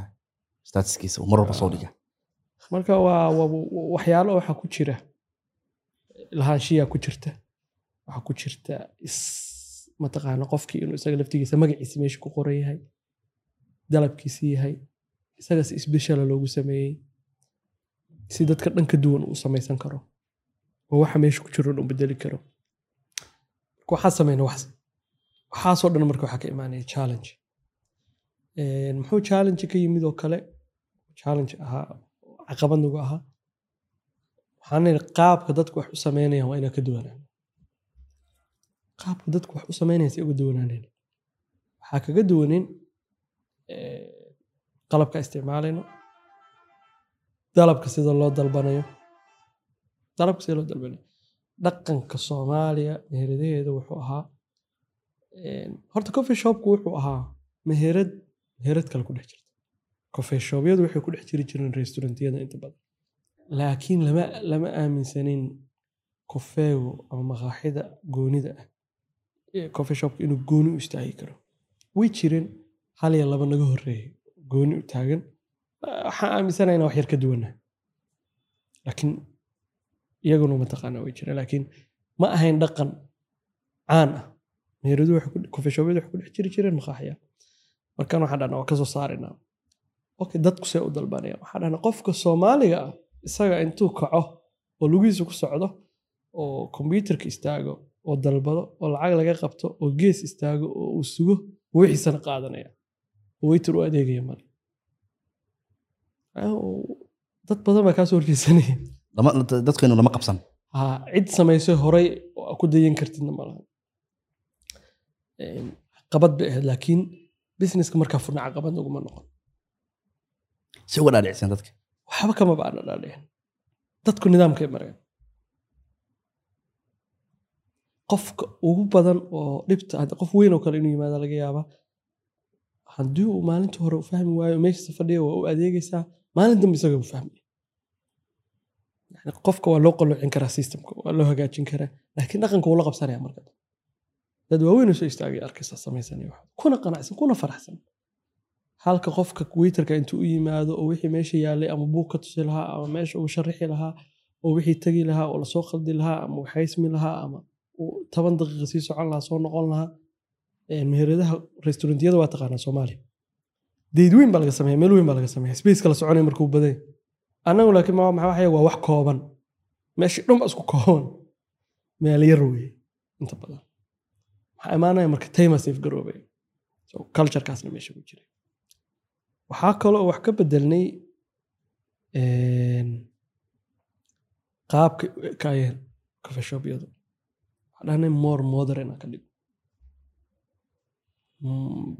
B: Statuskiisa mar walba soo dhiga.
C: Marka waa waa- waxyaalo waxaa ku jira. Lahaanshiyaa ku jirta. Waxaa ku jirta is mataqaana qofkii inuu isaga laftigiisa magaciisa meesha ku qoran yahay dalabkiisi yahay isaga si isbeshalla loogu sameeyey si dadka dhan ka duwan uu samaysan karo oo waxa meesha ku jiro dhan bedeli karo. Waxaasoo dhan marka waxaa ka imaanaya challenge. Muxuu challenge ka yimid oo kale? Challenge ahaa caqabad nagu ahaa. Waxaan qaabka dadku wax u sameynayaan waa inaa ka duwanaan qaabka dadku wax u sameynayaan si uga duwanaaneen waxaa kaga duwanin qalabka isticmaalayno dalabka sida loo dalbanayo. Dalabka sida loo dalbanayo. Dhaqanka soomaaliya meheradaheeda wuxuu ahaa horta coffee shopku wuxuu ahaa meherad meherad kale ku dhex jirta. Coffee shopyadu waxay ku dhex jiri jireen restaurantiyada inta badan. Laakiin lama lama aaminsanin kofeego ama maqaaxida goonida ah ee coffee shopka inuu gooni u istaagi karo. Way jireen hal iyo laba naga horeeyay gooni u taagan. Waxaan aaminsanahay inaan wax yar ka duwanaa. Laakiin iyaguna mataqaana way jireen laakiin ma ahayn dhaqan caan ah. Meheradu coffee shopyadu waxay ku dhex jiri jireen maqaaxiya markaan waxaan dhahnaa waa ka soo saarinaa okay dadku see u dalbanaya waxaan dhahnaa qofka soomaaliga ah isaga intuu kaco oo lugihiisa ku socdo oo kombyuterka istaago oo dalbado oo lacag laga qabto oo gees istaago oo uu sugo wixiisana qaadanaya waiter u adeegaya male dad badan baa kaasoo horjeesanaya
B: Lama- dadkeenu lama qabsan.
C: Cid samaysay horay ku dayan kartidna malaha Een, caqabad bay ahayd laakiin businesska markaa furna caqabad naguma noqon.
B: Si uga dhaadhicsan dadka.
C: Waxba kama baana dhaadhicin. Dadku nidaamkay mareen qofka ugu badan oo dhibta hadda qof weyn oo kale inuu yimaada laga yaabaa haddii uu maalinta hore u fahmi waayo meeshiisa fadhiya waa u adeegaysaa maalin dambe isaga u fahmi. Yani qofka waa loo qalloocin karaa systemka waa loo hagaajin karaa laakiin dhaqanka wuu la qabsanaya marka. Dad waaweyn oo soo istaagay arkaysa samaysanaya kuna qanacsan kuna faraxsan. Halka qofka waiterka intuu u yimaado oo wixii meesha yaalay ama buug ka tusi lahaa ama meesha uu sharixi lahaa oo wixii tegi lahaa oo la soo qaldi lahaa ama waxaysmi lahaa ama toban daqiiqa sii socon lahaa soo noqon lahaa. Meheradaha restaurantiyada waa taqaanaa soomaaliya deyd weyn baa laga sameeya meel weyn baa laga sameeya space kala soconaya markuu badan yahay. annagu laakiin ma maxaa waxaya waa wax kooban. Meeshii dhan ba isku kooban. Meel yar weeye inta badan. Waxaa imaanaya marka tayma safe garoobaya so culturekaasna meesha ku jiray. Waxaa kaloo wax ka bedelnay qaabka u ekaayeen dhahnay more modern aan ka dhigo Mm,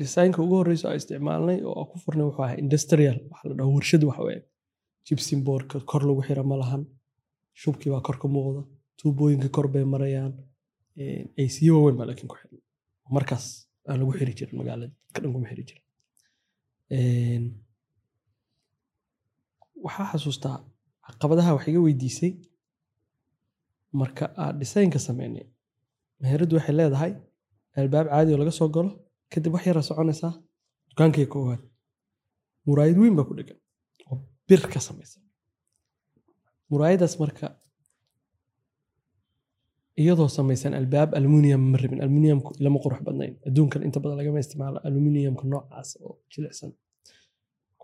C: designka ugu horeysa aan isticmaalnay oo ku furnay wuxuu ahaa industrial. Waxa la dhaho warshad wax eg gypsum boardka kor lagu xira ma lahan. Shubkii baa kor ka muuqda. Tuubooyinka kor bay marayaan. Aysiyo waaweyn baa laakiin ku xiran markaas aan lagu xiri jirin magaalada. Dadka dhan kuma xiri jirin waxaa xasuustaa caqabadaha wax iga weydiisay marka aad designka sameynay meheraddu waxay leedahay albaab caadi oo laga soo galo kadib wax yara soconaysaa dukaankay koowaad. Muraayad weyn baa ku dhegan oo bir ka samaysan. Muraayadaas marka iyadoo samaysan albaab aluminium ma rabin aluminiumku lama qurux badnayn. Adduunkan inta badan lagama isticmaalo aluminiumka noocaas oo jilicsan.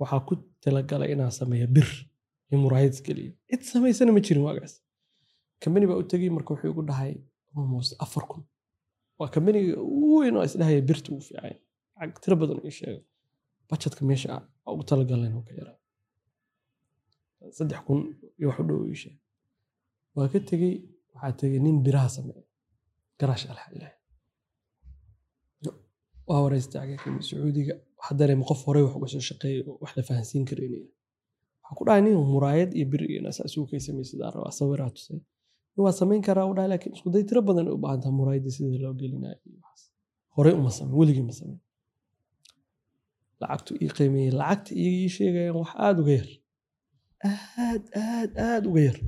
C: Waxaa ku talagalay inaan sameeyo bir iyo muraayad geliyo cid samaysana ma jirin waagaas kambani baa u tegey marka wuxuu igu dhahay almost afar kun. Waa kambaniga weyn oo isdhahaya birta ugu fiican lacag tiro badan ii sheego bajetka meesha aan ugu talagalnayn oo ka yaraa saddex kun iyo wax u dhow ii sheeg waa ka tegey waxaa tegey nin biraha sameeya garaash alxamdulilah waa wareystay sacuudiga. Waxaa dareema qof horey wax uga soo shaqeeyay oo wax fahansiin karaynaya waxaa ku dhahay nin muraayad iyo bir iyo nasaa isugu kay samaysadaa rabaa sawiraa tusay waa samayn karaa u dhahay laakiin isku day tiro badan ay u baahan tahay muraayadda sida loo gelinayo. Iyo waxaas horey uma samayn weligii ma samayn lacagtu ii qiimeeyey lacagta ii sheegayaan wax aada uga yar. Aad aad aad uga yar.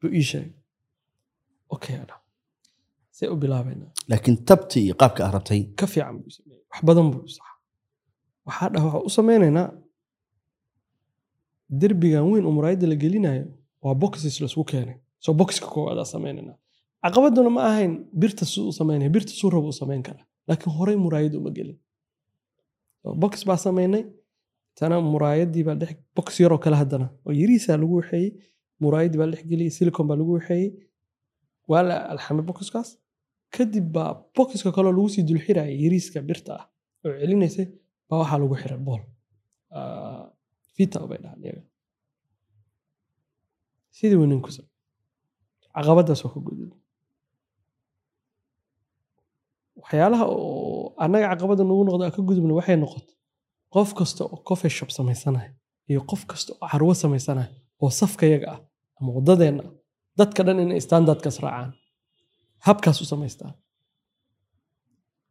C: Buu ii sheegay. Okay adha see u bilaabaynaa
B: laakiin tabti iyo qaabka aad rabtay.
C: Ka fiican buu sameeyey. Wax badan buu saxa waxaa dhah waxaa u sameynaynaa derbigan weyn oo muraayadda la gelinayo waa boxes la isku keenay soo boxka koowaadaa sameynaynaa caqabaduna ma ahayn birta suu u sameynaya birta suu raba u sameyn karaa laakiin horey muraayad uma gelin. Box baa sameynay tana muraayaddii baa dhex box yaroo kale haddana. Oo yariisaa lagu waxeeyey muraayaddii baa dhex geliyey silicon baa lagu waxeeyey. Waa la alxamay boxkaas. Kadib baa boxka kaloo lagu sii dulxiraya yariiska birta ah. Oo celinaysay baa waxaa lagu xiray bool. Fita bay dhahaan iyaga. Sidii uu ninku samey caqabadaas waa ka gudub waxyaalaha oo annaga caqabada nagu noqda ka gudubna waxay noqoto qof kasta oo coffee shop samaysanaya iyo qof kasta oo carwo samaysanaya oo safka yaga ah ama wadadeenna ah. Dadka dhan inay standardkaas raacaan habkaas u samaystaan.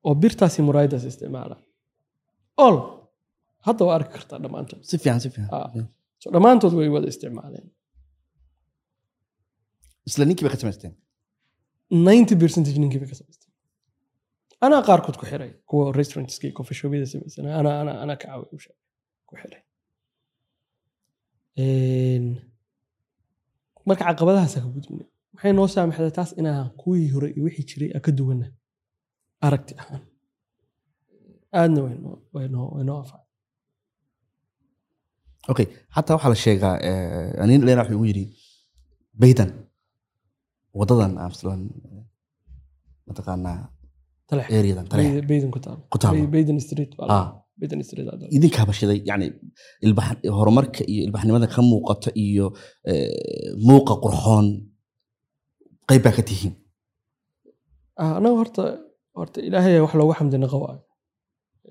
C: Oo birtaasi muraayadaas isticmaalaan ol hadda waa arki kartaa dhammaantood
B: si fiican si fiican.
C: Ah. so dhammaantood way wada isticmaaleen
B: isla ninkii bay ka samaysteen
C: 90 percentage ninkii bay ka samaysteen anaa qaarkood ku xiray kuwa restaurantska iyo coffee shopyada samaysan anaa anaa anaa ka caawi usha ku xiray marka caqabadahaasaa ka gudubnay maxay noo saamaxday taas inaan kuwii hore iyo wixii jiray aan ka duwana aragti ahaan aadna way noo way noo way noo anfacay
B: okay xataa waxaa la sheegaa eh, nin dheer wuxuu igu yidhi baydan wadadan amslan mataqaanaa
C: talex.
B: areadan taleex
C: Bay- bayden ku taalo
B: Ku taalo.
C: Bay- bayden street baa la-
B: Ah.
C: bayden street aa la-
B: idinkaa bashiday yani horumarka iyo ilbaxnimada ka muuqata iyo eh, muuqa qurxoon qayb baa ka tihiin?
C: Ah, anaga horta horta ilaahay wax loogu xamdi waayo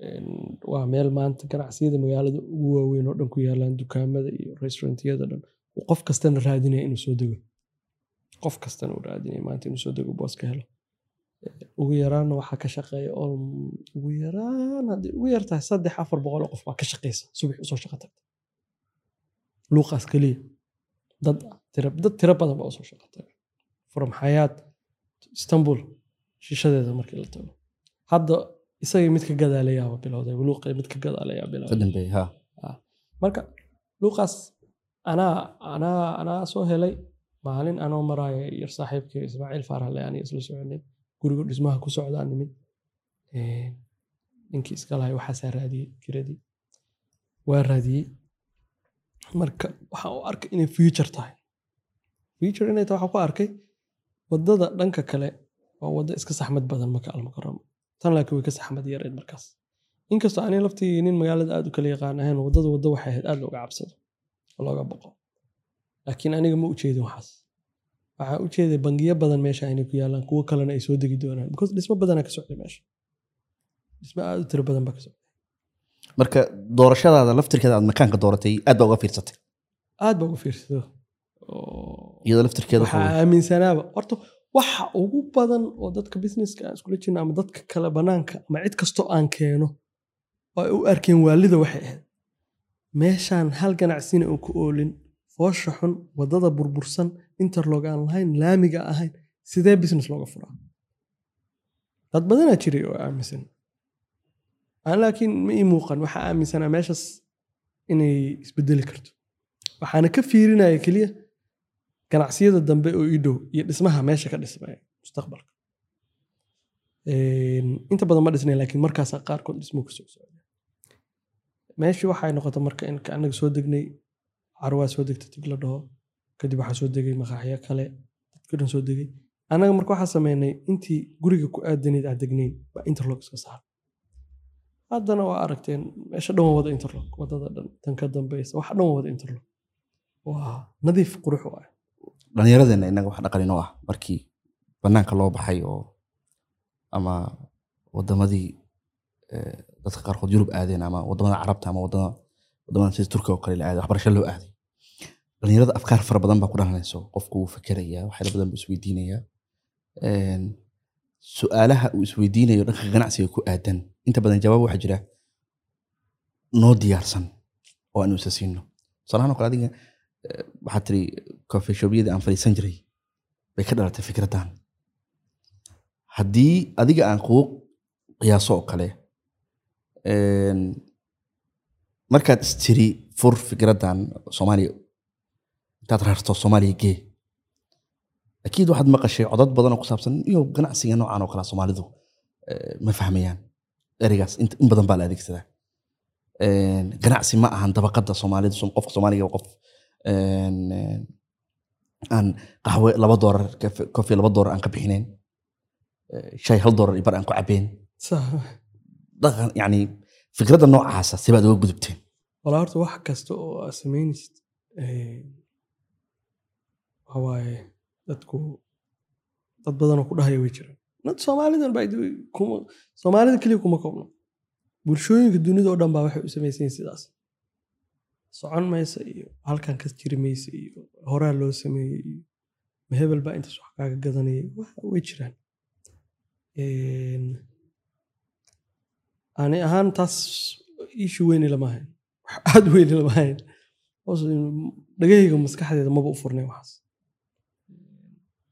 C: Een, waa meel maanta ganacsiyada magaalada ugu waaweyn oo dhan ku yaalaan dukaamada iyo restaurantyada dhan. Qof kastana raadinaya inuu soo dego qof kastana uu raadinaya maanta inuu soo dego booska helo. Ugu yaraanna waxaa ka shaqeeya ugu yaraan haddii ugu yartahay saddex afar boqol oo qof baa ka shaqeysa subax u soo shaqo tagta luuqaas keliya. Dad tira dad tiro badan baa u soo shaqo taga from xayaat istanbul shishadeeda markii la tago. Hadda isagii mid ka gadaalayaaba bilowday luuqii mid ka gadaalayaa bilowday. Marka luuqaas anaa anaa anaa soo helay maalin anoo maraayo yar saaxiibkii ismaaciil faarax le aniga isla soconay guriga dhismaha ku socdaa nimid. Ee, ninkii iska waxaasaa raadiyey kiradii. Waa raadiyey. Marka waxaan u arkay inay future tahay. Future inay tahay waxaan ku arkay waddada dhanka kale waa waddo iska saxmad badan maka almukaramo tan laakiin way ka saxmad yareen markaas. Inkastoo ani laftii nin magaalada aad u kala yaqaan ahayn waddada waddo waxay ahayd aad looga cabsado oo looga boqo laakiin aniga ma ujeedin waxaas. Waxaa u jeeday bangiyo badan meesha inay ku yaalaan kuwo kalena ay soo degi doonaan. Because dhismo badanaa ka socda meesha. Dhismo aad u tiro badan baa ka socda
B: marka doorashadaada laftirkeeda aad makaanka dooratay aad baa uga fiirsatay?
C: Aad baa uga fiirsado oo.
B: Iyadoo laftirkeeda
C: waxaa
B: waxa
C: aaminsanaaba. Horta waxa ugu badan oo dadka businesska aan iskula jirno ama dadka kale banaanka ama cid kastoo aan keeno oo ay u arkeen waalida waxay ahayd meeshaan hal ganacsina uu ku oolin foosha xun waddada burbursan interlog aan lahayn laamiga ahayn sidee business looga furaa? Dad badanaa jiray oo aaminsan. Aan laakiin ma ii muuqan waxaa aaminsanaa meeshaas inay isbedeli karto. Waxaana ka fiirinaya keliya ganacsiyada dambe oo ii iyo dhismaha meesha ka dhismaya mustaqbalka. Inta badan ma dhisnay laakiin markaasa qaarkood dhismo ka soo socda meeshii waxay noqotay marka in anaga soo degnay carwaa soo degtay tig la dhaho kadib waxaa soo degay maqaaxyo kale dadka dhan soo degay. Anaga marka waxaa sameynay intii guriga ku aadanayd aan degnayn baa interlog iska saar. Haddana waa aragteen meesha dhan waa wada interlog waddada dhan tan ka dambeysa waxa dhan waa wada interlog waa nadiif qurux u ah
B: dhallinyaradeenna innaga wax dhaqan inoo ah markii banaanka loo baxay oo ama wadamadii eh, dadka qaarkood yurub aadeen ama waddamada carabta ama wadama waddamada sida turkiga oo kale la aaday waxbarasho loo aaday dhallinyarada afkaar fara badan baa ku dhalanayso qofku wuu fekeraya waxyaala badan buu isweydiinaya su'aalaha uu isweydiinayo dhanka ganacsiga ku aadan inta badan jawaab waxaa jira noo diyaarsan oo aanu isa siino. Tusaalahaan oo kale adiga eh, waxaad tiri kofeshobyadii aan fadhiisan jiray bay ka dhalatay fikraddan. Haddii adiga aan kuu qiyaaso oo kale markaad istiri fur fikraddan soomaaliya intaad rarto soomaaliya gee akiid waxaad maqashay codad badan oo ku saabsan iyo ganacsiga noocan oo kale soomaalidu eh, ma fahmayaan. Ereygaas in badan baa la adeegsadaa. Ganacsi ma ahan dabaqada soomaalidu som- qofka soomaaliga qof een, aan qaxwe laba doorar kafe- kofi laba doorar aan ka bixinayn Eh, shay hal doorar iyo bar aan ku cabeen yani fikradda noocaasa sibaad uga gudubteen.
C: Walaa horta wax kasta oo aad samaynaysid een, waxa waaye dadku dad badanoo ku dhahaya way jiraan Nad soomaalidan soomaalida keliya kuma koobno bulshooyinka dunida oo dhan baa waxay u samaysan yihiin sidaas. Socon maysa iyo halkan ka jiri maysa iyo horaa loo sameeyey iyo ma hebel baa intaas wax kaaga gadanayay. Way jiraan ani ahaan taas ishu weyni lama wax aad weyni lama hayn hoos dhagahayga maskaxdeeda maba u furnay waxaas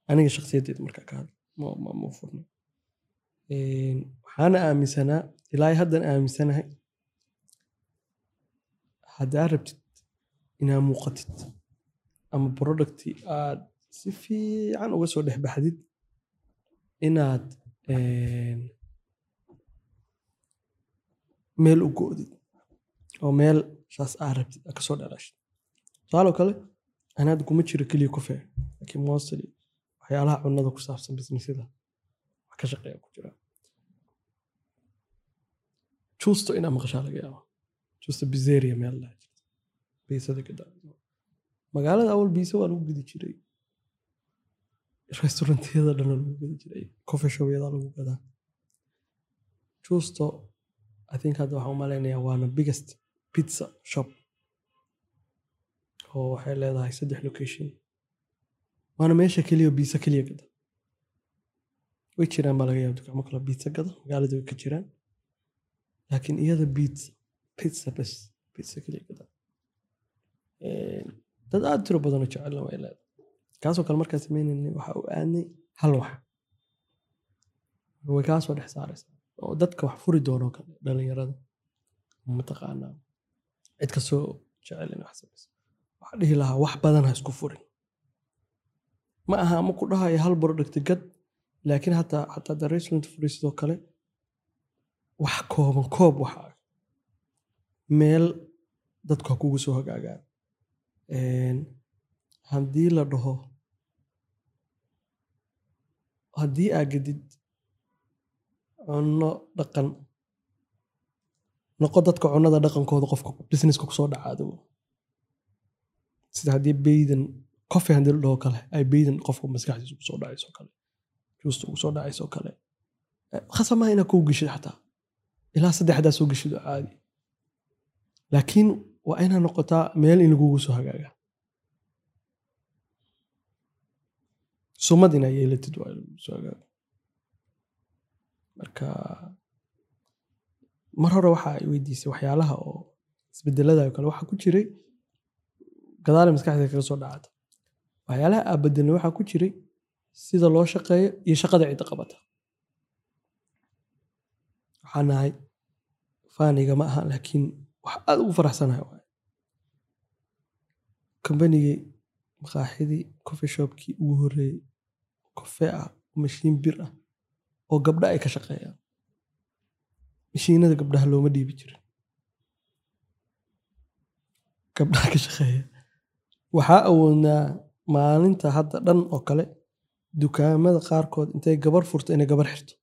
C: aniga shakhsiyaddeeda markaa ka hadla ma Een, waxaana aaminsanaa ilaa haddan aaminsanahay haddaa rabtid inaad muuqatid ama producti aad si fiican uga soo dhex baxdid inaad meel u go'did oo meel saas aa rabtid aad ka soo dhalashid tusaaloo kale ana hadda kuma jiro keliya kofe laakiin mostly waxyaalaha cunada ku saabsan businessyada wax ka shaqeeya ku jira. Juusto inaa maqashaa laga yaaba juusto bizeria meel laha jirta biisada gada magaalada awal biisa waa lagu gedi jiray. Restaurantiyada dhan lagu gedi jiray. Coffee lagu gadaa. Juusto i think hadda waxaan u waana biggest pizza shop oo waxay leedahay saddex location waana meesha keliya biisa keliya gada way jiraan baa laga yaaba dukaamo kale biisa gada magaalada way ka jiraan. Laakiin iyada pizza pizza bes pizza keliya gada dad aad tiro badanoo jecelna way leedahay. Kaasoo kale markaan sameynaynay waxa uu aadnay hal wax. Way kaasoo dhex saaraysaa. Oo dadka wax furi doonoo kale dhalinyarada mataqaanaa? Cid kastoo jecel in wax waxaa dhihi lahaa wax badan ha isku furin ma aha ma ku dhahayo hal product gad laakiin hataa hataa da restaurant furi sidoo kale wax kooban koob waxa meel dadku ha kugu soo hagaagaan. Haddii la dhaho haddii aa gedid cunno dhaqan noqo dadka cunnada dhaqankooda qofka businesska ku soo dhacaado. Sida haddii baydan coffee dhaho kale ay baydan qofka maskaxdiisa ugu soo dhacayso kale juusta ugu soo dhacayso kale. Eh, khasab maaha inaad kuu geshid xataa. Ilaa saddexdaa soo geshido caadi laakiin waa inaa noqotaa meel in lagugu soo hagaaga. Sumad inaa yeelatid waa in soo hagaaga. Marka mar hore waxa ay weydiisay waxyaalaha oo isbedelada oo kale waxaa ku jiray gadaale maskaxda kaga soo dhacata waxyaalaha aa bedelna waxaa ku jiray sida loo shaqeeyo iyo shaqada cidda qabata waxaa nahay faaniga ma aha laakiin wax aad ugu faraxsanahay waay. Kombanigii maqaaxidii coffee shopkii ugu horreeyey kofee ah mashiin bir ah oo gabdha ay ka shaqeeyaan. Mashiinada gabdhaha looma dhiibi jirin. Gabdhaha ka shaqeeya. Waxaa awoodnaa maalinta hadda dhan oo kale dukaamada qaarkood intay gabar furto inay gabar xirto.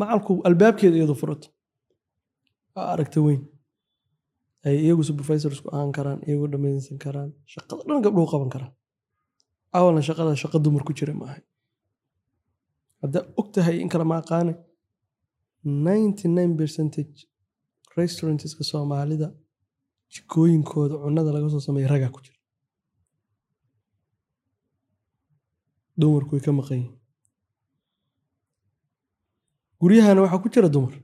C: Macalku albaabkeeda iyadu furato aa aragta weyn. Ay iyagu supervisorsku ahaan karaan iyagu dhammaysan karaan shaqada dhan gabdhuhu qaban karaan. Awalna shaqada shaqa dumar ku jira maahay haddaa og tahay in kale ma aqaane 99 percentage restauranteska soomaalida jikooyinkooda cunada laga soo sameeya ragaa ku jira dumarku way ka maqan yihiin guryahana waxaa ku jira dumar.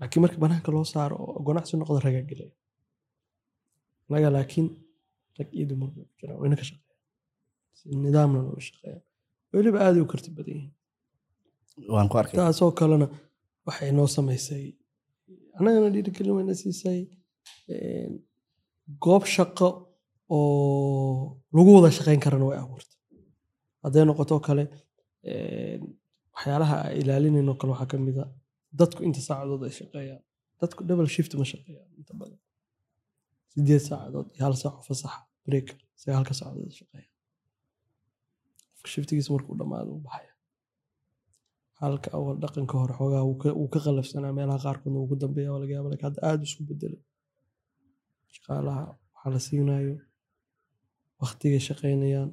C: Laakiin marka banaanka loo saaro oo ganacsi noqda ragaa gelaya naga laakiin rag iyo dumar bay ku jiraan wayna ka shaqeeyaan. Si nidaamna loo shaqeeya weliba aaday u karti badan yihiin.
B: Waan ku arkay.
C: Taasoo kalena waxay noo samaysay. Annagana dhiirigelin wayna siisay goob shaqo oo lagu wada shaqayn karana way abuurtay. Hadday noqoto kale waxyaalaha ay ilaalinayno kale waxaa ka mid a dadku inta saacadood ay shaqeeyaan. Dadku double shift ma shaqeeyaan inta badan. Sideed saacadood iyo hal saaco fasaxa break sagaalka saacadood ay shaqeeyaan. Shiftigiisa markuu dhammaado u baxaya halka awal dhaqanka hore xoogaa wuu ka- qalafsanaa meelaha qaarkoodna ku dambeeya waa laga yaaba laakiin hadda aada isku bedelay shaqaalaha waxaa la siinayo waktigay shaqaynayaan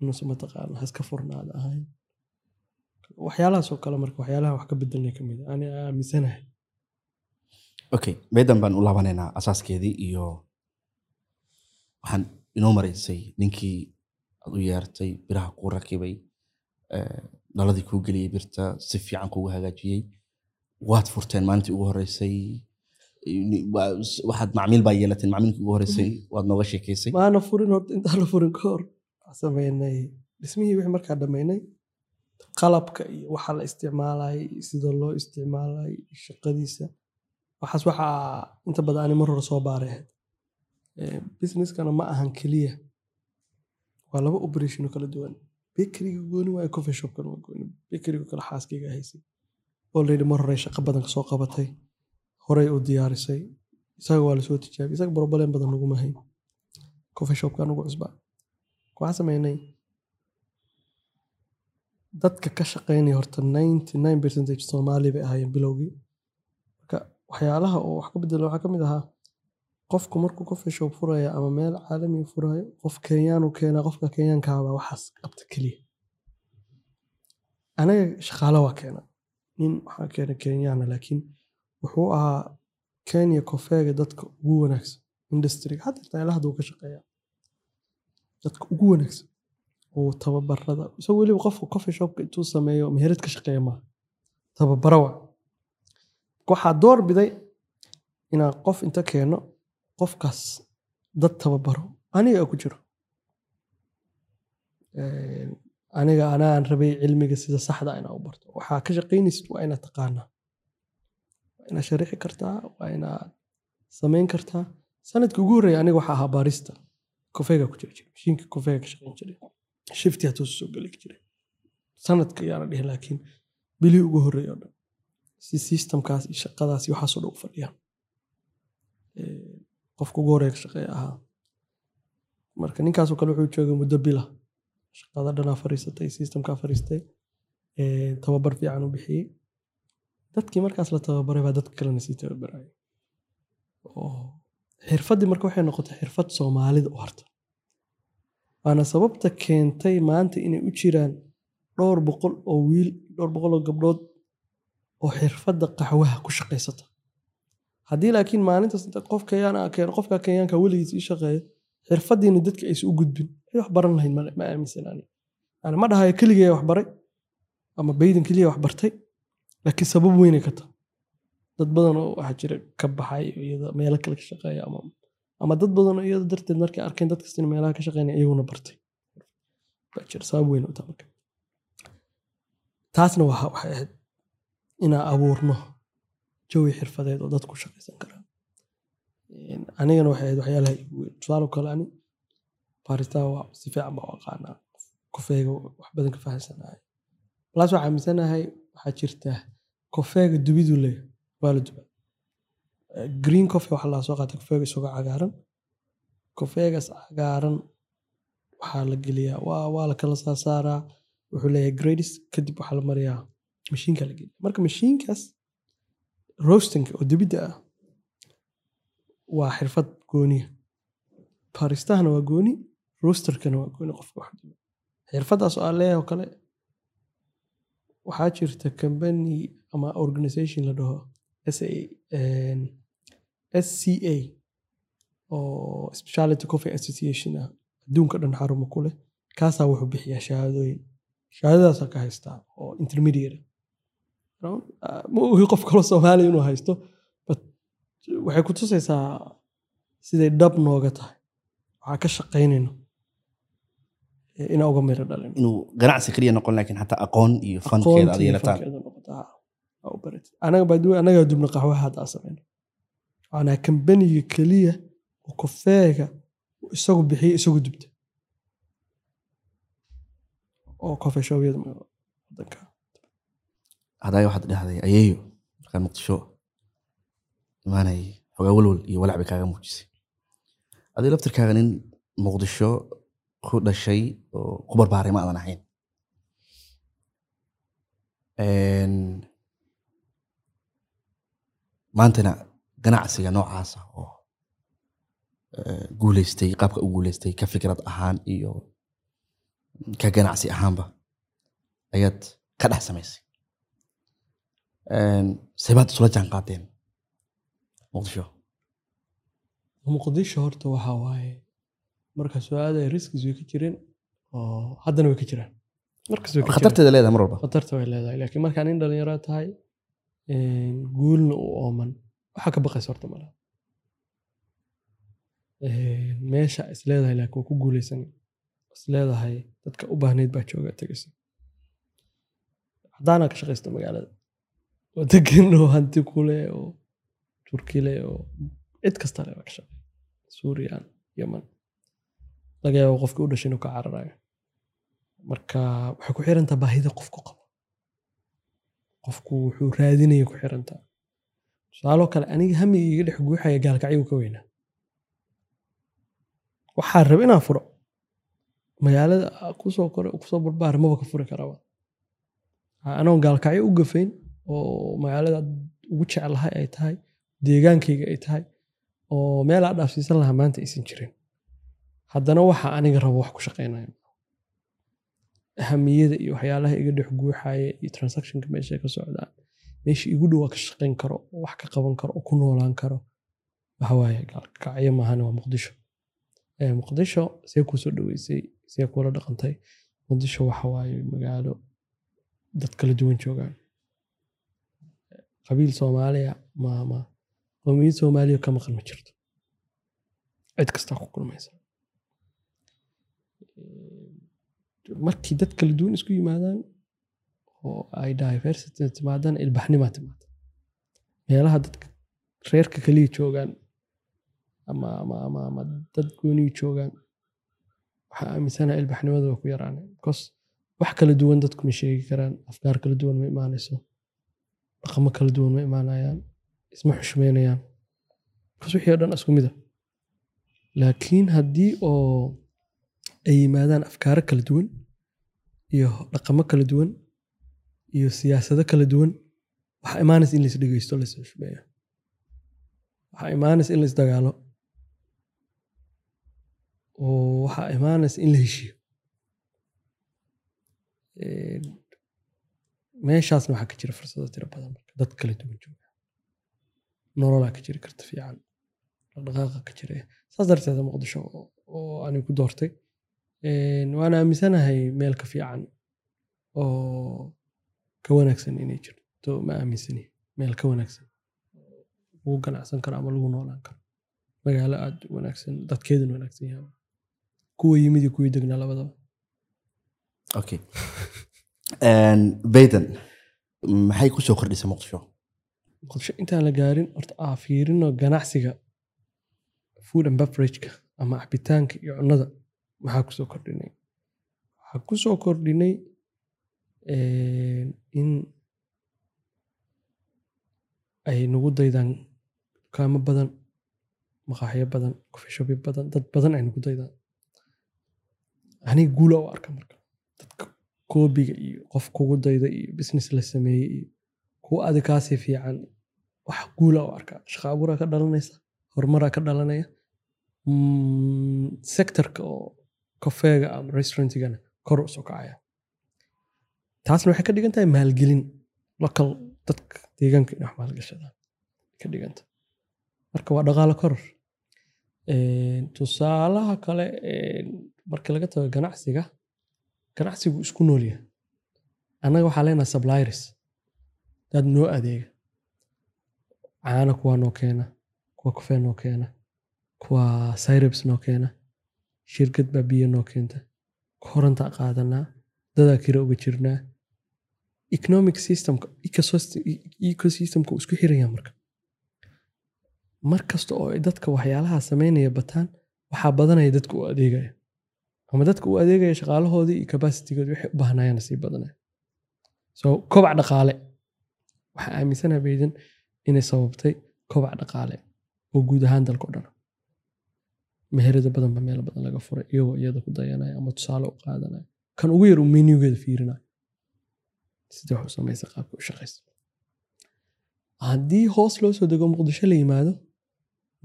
C: inuusa mataqaana haska furnaada ahayn waxyaalahaasoo kale marka waxyaalaha wax ka bedelnay ka mid ani aaminsanahay
B: okay meedan baan u laabanaynaa asaaskeedii iyo waxaan inoo maraysay ninkii aad u yeertay biraha kuu rakibay dhaladii kuu geliyey birta si fiican kugu hagaajiyey waad furteen maalintii ugu horeysay waxaad macmiil baa yeelateen macmiilkii ugu horeysay waad nooga sheekeysay?
C: Maana furin horta intaan la furin ka hor. Sameynay dhismihii wixii markaa dhammaynay qalabka iyo waxa la isticmaalayay sida loo isticmaalayay shaqadiisa. Waxaas waxaa inta badan ani mar hore soo Eh, businesskana ma ahan keliya waa laba operation oo kala duwan. Bakeryga gooni waayo coffee shopkana waa gooni. Bakeryga kale xaaskayga haysay. Already mar hore shaqo badan ka soo qabatay horey u diyaarisay isaga waa la soo tijaabiyay isaga problem badan laguma hayn. Coffee shopkan ugu cusbaa waxaan sameynay dadka ka shaqeynaya horta 99 percentage soomaali bay ahaayeen bilowgii. Marka waxyaalaha oo wax ka bedela waxaa ka mid ahaa qofku markuu coffee shop furaya ama meel caalami furayo qof kenyaanu keenaa qofka kenyaankaabaa waxaas qabta keliya. Anaga shaqaale waa keena nin waxaa keena kenyaana laakiin wuxuu ahaa kenya kofeega dadka ugu wanaagsan industry hadda taylahada uu ka shaqeeya dadka ugu wanaagsan uu tababarada isagoo weliba qofka coffee shopka intuu sameeyo meherad ka shaqeeya maaha. Tababara waa. Waxaa door biday inaan qof inta keeno qofkaas dad tababaro aniga ku jiro. Aniga anaan rabay cilmiga sida saxda ah inaan u barto. Waxaa ka shaqaynaysid waa inaad taqaanaa waa sharixi kartaa waa inaad samayn kartaa sannadkii ugu horreeya aniga waxaa ahaa baarista kofeega ku jiri jiray mashiinka kofeega ka shaqayn jiray shifti hatuu soo geli jiray sanadka yaana dhihi laakiin bilihii ugu horreeya oo dhan si systemkaas iyo shaqadaas waxaasoo dhan u fadhiyaan qofka ugu horreeya ka shaqeeya ahaa marka ninkaasoo kale wuxuu joogay muddo bila shaqada dhanaa fariisatay systemkaa fariistay tababar fiican u bixiyey dadkii markaas la tababaray baa dadka kalena sii tababaraya oo. Xirfaddii marka waxay noqotay xirfad soomaalida u harta. Waana sababta keentay maanta inay u jiraan dhowr boqol oo wiil dhowr boqol oo gabdhood oo xirfadda qaxwaha ku shaqaysata. Haddii laakiin maalintaas inta qof ah qofka kenyaanka weligiis ii shaqeeya xirfaddiina dadka aysan u gudbin. Waxay wax baran lahayn ma aaminsanaani yani ma dhahayo keligee wax baray? Ama baydan keliya wax bartay laakiin sabab weynay ka tahay dad badan oo waxaa jira ka baxay iyada meelo kale ka shaqeeya ama ama dad badan oo iyada darteed markay arkeen dad meelaha ka shaqeynaya iyaguna bartay. Baa jira sabab weyn u marka. Taasna waxa waxay ahayd inaan abuurno jawi xirfadeed oo dadku shaqaysan karaan. Anigana waxay ahayd waxyaalaha igu weyn. Tusaale kale ani baaritaan waa si fiican baa u aqaanaa. Kofeega wax badan ka fahamsanahay. Balaas waxaa aaminsanahay waxaa jirta kofeega dubidu leeyahay waa la dubaa green coffee waxaa laga soo qaata kofeega isagoo cagaaran. Kofeegaas cagaaran waxaa la geliyaa waa waa la kala saasaaraa wuxuu leeyahay gradis kadib waxaa la mariyaa mashiinka la geliya marka mashiinkaas roastinka oo dibidda ah waa xirfad gooniya baristahana waa gooni roasterkana waa gooni qofka wax duba xirfaddaas oo aan leeyahay oo kale waxaa jirta company ama organization la dhaho SCA oo speciality coffee association ah. Adduunka dhan xarumo ku leh. Kaasaa wuxuu bixiyaa shahaadooyin. Shahaadadaasaa ka haystaa oo intermediate ma ogi qof kaloo soomaaliya inuu haysto but waxay ku tusaysaa siday dhab nooga tahay. Waxaa ka shaqaynayno inaa uga miro dhalin
B: inuu ganacsi keliya noqon laakiin xataa aqoon iyo fankeeda aad yeelataan
C: anaga anagaa dubna qaxwaha hadda aan sameyno waanaa kambaniga keliya oo kofeega isagu bixiya isagu dubta oo kofeshoobyada wadanka
B: waxaad dhahday ayeeyo markaan muqdisho imaanay xogaa walwal iyo walac bay kaaga muujisay adii laftirkaaga nin muqdisho ku dhashay oo ku barbaaray ma aadan ahayn. Maantana ganacsiga noocaasa oo guuleystay qaabka u guuleystay ka fikrad ahaan iyo ka ganacsi ahaanba ayaad ka dhex samaysay. Sebaad isula jaan qaateen muqdisho.
C: Muqdisho horta waxaa waaye marka su'aada riskis way ka jireen oo haddana way ka jiraan.
B: Khatarteeda leedahay mar walba.
C: Khatarta way leedahay laakiin markaa nin dhalinyaro tahay guulna u ooman. Waxaa ka baqaysa horta mala meesha is leedahay laakiin waa ku guuleysan is leedahay dadka u baahnayd baa jooga tegaysa haddaanaa ka shaqaysta magaalada. Oo degan oo hanti kule oo turkile oo cid kasta le baa ka shaqeey suuriyan yaman laga yaabo qofkii u dhashay inuu ka cararayo marka waxay ku xirantaa baahida qofku qabo. Qofku wuxuu raadinaya ku xirantaa. Tusaaloo kale aniga hamiga iga dhex guuxaya gaalkacyo ka weynaa. Waxaa raba inaan furo. Magaalada ku soo kore ku soo barbaar maba ka furi karaba anoon gaalkacyo u gafayn oo magaalada ugu jeclahay ay tahay deegaankayga ay tahay oo meel aa dhaafsiisan lahaa maanta aysan jirin haddana waxa aniga rabo wax ku shaqaynayo ahamiyada iyo waxyaalaha iga dhex guuxaya iyo transactionka meesha ka socdaan meesha igu dhow waa ka shaqayn karo oo wax ka qaban karo oo ku noolaan karo. Waxawaaye gaalkacyo maahane waa muqdisho. Muqdisho see kuu soo dhaweysay see kuula dhaqantay. Muqdisho waxa waaye magaalo dad kala duwan joogaan. Qabiil soomaaliya maama qowmiyad soomaaliya ka maqan ma jirto. Cid kastaa ku kulmaysa markii dad kala duwan isku yimaadaan oo ay diversity timaadaan ilbaxnimaa timaada meelaha dadka reerka kaliya joogaan ama ama ama ama dad gooniyi joogaan waxaa aaminsanaha ilbaxnimada waa ku yaraana bcause wax kala duwan dadku ma sheegi karaan afkaar kala duwan ma imaanayso dhaqamo kala duwan ma imaanayaan isma xushmeynayaan. Bcause wixii o dhan isku mid a laakiin haddii oo ay yimaadaan afkaaro kala duwan iyo dhaqamo kala duwan iyo siyaasado kala duwan waxaa imaanaysa in lais dhegeysto lais xushmeeyo. Waxaa imaanaysa in lais dagaalo. Oo waxaa imaanaysa in la heshiiyo. Een, meeshaasna waxaa ka jira fursado tiro badan marka dad kala duwan jooga. Nololaa ka jiri karta fiican. Dhaqdhaqaaqa ka jira. Saas darteeda muqdisho oo- ani ku doortay waan aaminsanahay meel ka fiican oo ka wanaagsan inay jirto. Ma aaminsani. Meel ka wanaagsan. Lagu ganacsan karo ama lagu noolaan karo. Magaalo aad wanaagsan dadkeeduna wanaagsan yahay. Kuwa yimid iyo kuwii degnaa labadaba.
B: Okay bayden maxay ku soo kordhisay muqdisho?
C: Muqdisho intaan la gaarin horta aa fiirino ganacsiga food and beverageka ama cabitaanka iyo cunnada maxaa ku soo kordhinay waxaa ku soo kordhinay een, in ay nagu daydaan dukaamo badan maqaaxyo badan kofishobyo badan dad badan ay nagu daydaan. Aniga guula u arka marka. Dadka koobiga iyo qof kugu dayda iyo business la sameeyey iyo kuwa adig kaasii fiican wax guula u arkaa shaqa abuuraa ka dhalanaysa? Horumaraa ka dhalanaya? Mm, sectorka oo kafeega ama restaurantigana kor u kacaya taasna waxay ka dhigan tahay maalgelin local dadka deegaanka inay wax maalgashadaan. Ka dhiganta marka waa dhaqaalo koror. Tusaalaha kale een, marka laga tago ganacsiga ganacsigu isku noolyahay annaga waxaa leenahay suppliers. Dad noo adeega. Caana kuwaa noo keena kuwa kafee noo keena kuwa syrups noo keena shirkad baa biyo noo keenta korontaa qaadanaa dadaa kira uga jirnaa. Economic systemka ecosystem- ecosystemka isku xiraya marka. Mar kasta oo ay dadka waxyaalaha sameynaya bataan waxaa badanaya dadka u adeegaya. Ama dadka u adeegaya shaqaalahoodii iyo capacitigoodi waxay u baahnayaan sii badanaya so kobac dhaqaale. Waxaa aaminsanaha baydan inay sababtay kobac dhaqaale oo guud ahaan dalka o dhan meherada badan ba meel badan laga furay iyagoo iyada ku dayanaya ama tusaale u qaadanaya kan ugu yar uu menugeeda fiirinayo sidii wax samaysa qaabka u shaqaysa haddii hoos loo soo dego muqdisho la yimaado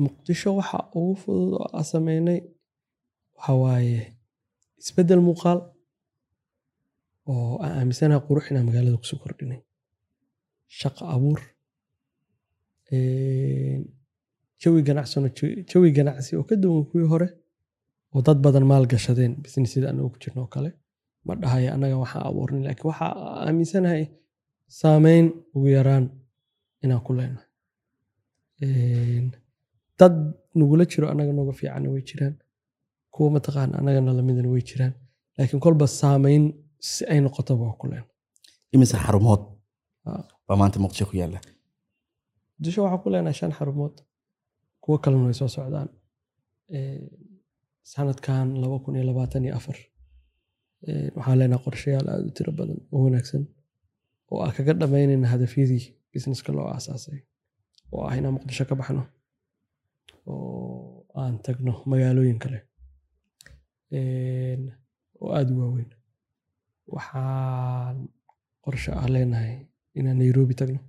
C: muqdisho waxa ugu fudud oo aan sameynay waxa waaye isbeddel muuqaal oo aan aaminsanaha qurux inaan magaalada ku soo kordhinay. Shaqo abuur jawi ganacsano jawi ganacsi oo ka duwan kuwii hore oo dad badan maal gashadeen businessyada anagu ku jirno oo kale. Ma dhahaya annaga waxaan abuurnay laakiin waxaa aaminsanahay saameyn ugu yaraan inaan ku Een, dad nagula jiro annaga nooga fiicanna way jiraan kuwa mataqaana annagana lamidana way jiraan laakiin kolba saameyn si ay noqotaba ku leenahay.
B: Imise xarumood?
C: Ah.
B: baa maanta muqdisho ku yaalla
C: muqdisho waxaan ku leenahay shan xarumood kuwo kalena way soo socdaan. Sanadkan laba kun iyo labaatan iyo afar waxaan leenahay qorshayaal aada u tiro badan oo wanaagsan oo aan kaga dhamaynayna hadafyadii businesska loo aasaasay oo ah inaan muqdisho ka baxno oo aan tagno magaalooyin kale oo aada u waaweyn. Waxaan qorshe ah leenahay inaan nairobi tagno.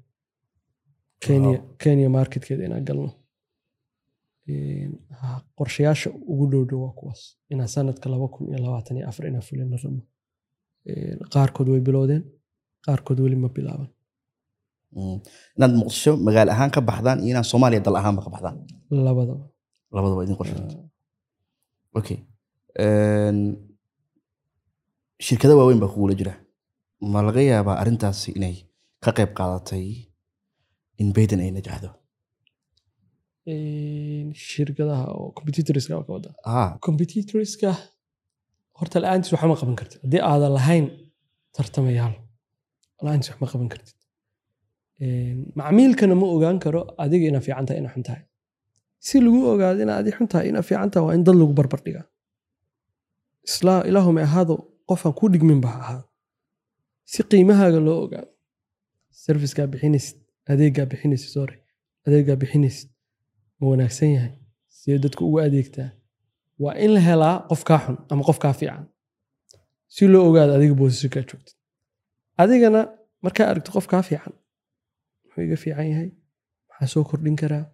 C: Kenya kenya marketkeeda inaan galno qorshayaasha ugu dhow dhow waa kuwaas. Inaan sanadka laba kun iyo labaatan iyo afar inaan fulino rabno qaarkood way bilowdeen qaarkood weli ma bilaaban.
B: Mm. inaad muqdisho magaalo ahaan ka baxdaan iyo inaad soomaaliya dal ahaanba ka baxdaan?
C: Labadaba.
B: Labadaba idin qorshe. Okay Een, shirkado waaweyn baa kugula jira. Ma laga yaabaa arrintaasi inay ka qayb qaadatay in bayden ay najacdo?
C: Een, shirkadaha oo competitorska wada.
B: Ah.
C: Competitorska horta la'aantiis waxma qaban kartid. Haddii aadan lahayn tartamayaal la'aantiis wax ma qaban kartid. Macmiilkana ma ogaan karo adiga inaa fiican tahay inaa xun tahay. Si lagu ogaado inaa adi xun tahay inaa fiican tahay waa in dad lagu barbar dhigaa. Ilaahuma ahaado qofaan ku dhigmin ba ha ahaado. Si qiimahaaga loo ogaado. Servicegaa bixinaysid adeegaa bixinaysid sorry. Adeegaa bixinaysid ma wanaagsan yahay. Sidee dadku ugu adeegtaa? Waa in la helaa qof kaa xun ama qof kaa fiican. Si loo ogaado adiga boosiskaa joogtid adigana markaa aragto qof kaa fiican. Muxuu iga fiican yahay? Maxaa soo kordhin karaa?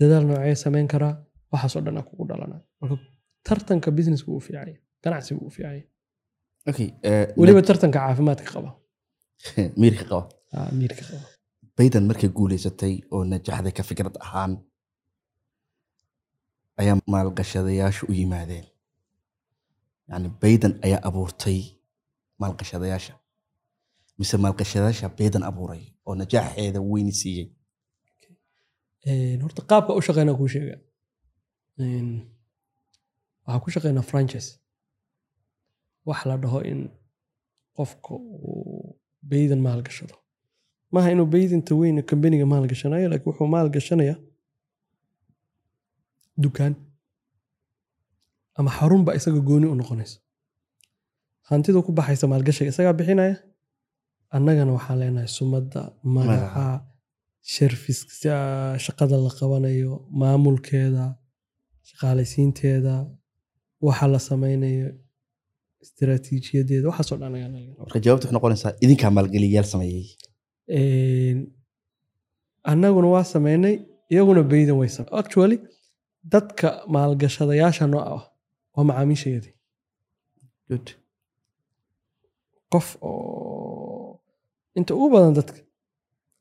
C: Dadaal noocee samayn karaa? Waxaasoo dhan kugu dhalana. Marka tartanka businesska wuu fiicanya ganacsiga wuu fiicanya
B: okay eh,
C: weliba tartanka caafimaadka qaba.
B: Miirka qaba.
C: Ah, miirka qaba.
B: Baydan markay guuleysatay oo najaxday ka fikrad ahaan ayaa maalgashadayaashu u yimaadeen. Yani baydan ayaa abuurtay maalgashadayaasha. Mise maalgashadayaasha baydan abuuray oo najaaxeeda weyni siiyey.
C: Horta qaabka u shaqeynaa kuu sheega. Waxaa ku shaqeynaa franchise wax la dhaho in qofka uu baydan maalgashado. Maaha inuu baydinta weyn kambaniga maalgashanayo laakiin wuxuu maalgashanaya dukaan ama xarunba isaga gooni u noqonaysa. Hantidu ku baxaysa maalgashiga isagaa bixinaya annagana waxaan leenahay sumadda magaca sharfiska shaqada la qabanayo maamulkeeda shaqaalaysiinteeda waxa la samaynayo istiraatiijiyadeeda waxaasoo dhan
B: marka jawaabta waxay noqonaysaa idinkaa maalgeliyayaal sameeyey.
C: Annaguna waa sameynay iyaguna baydan way same actually dadka maalgashadayaasha nooca ah waa macaamiishayadii qof oo inta ugu badan dadka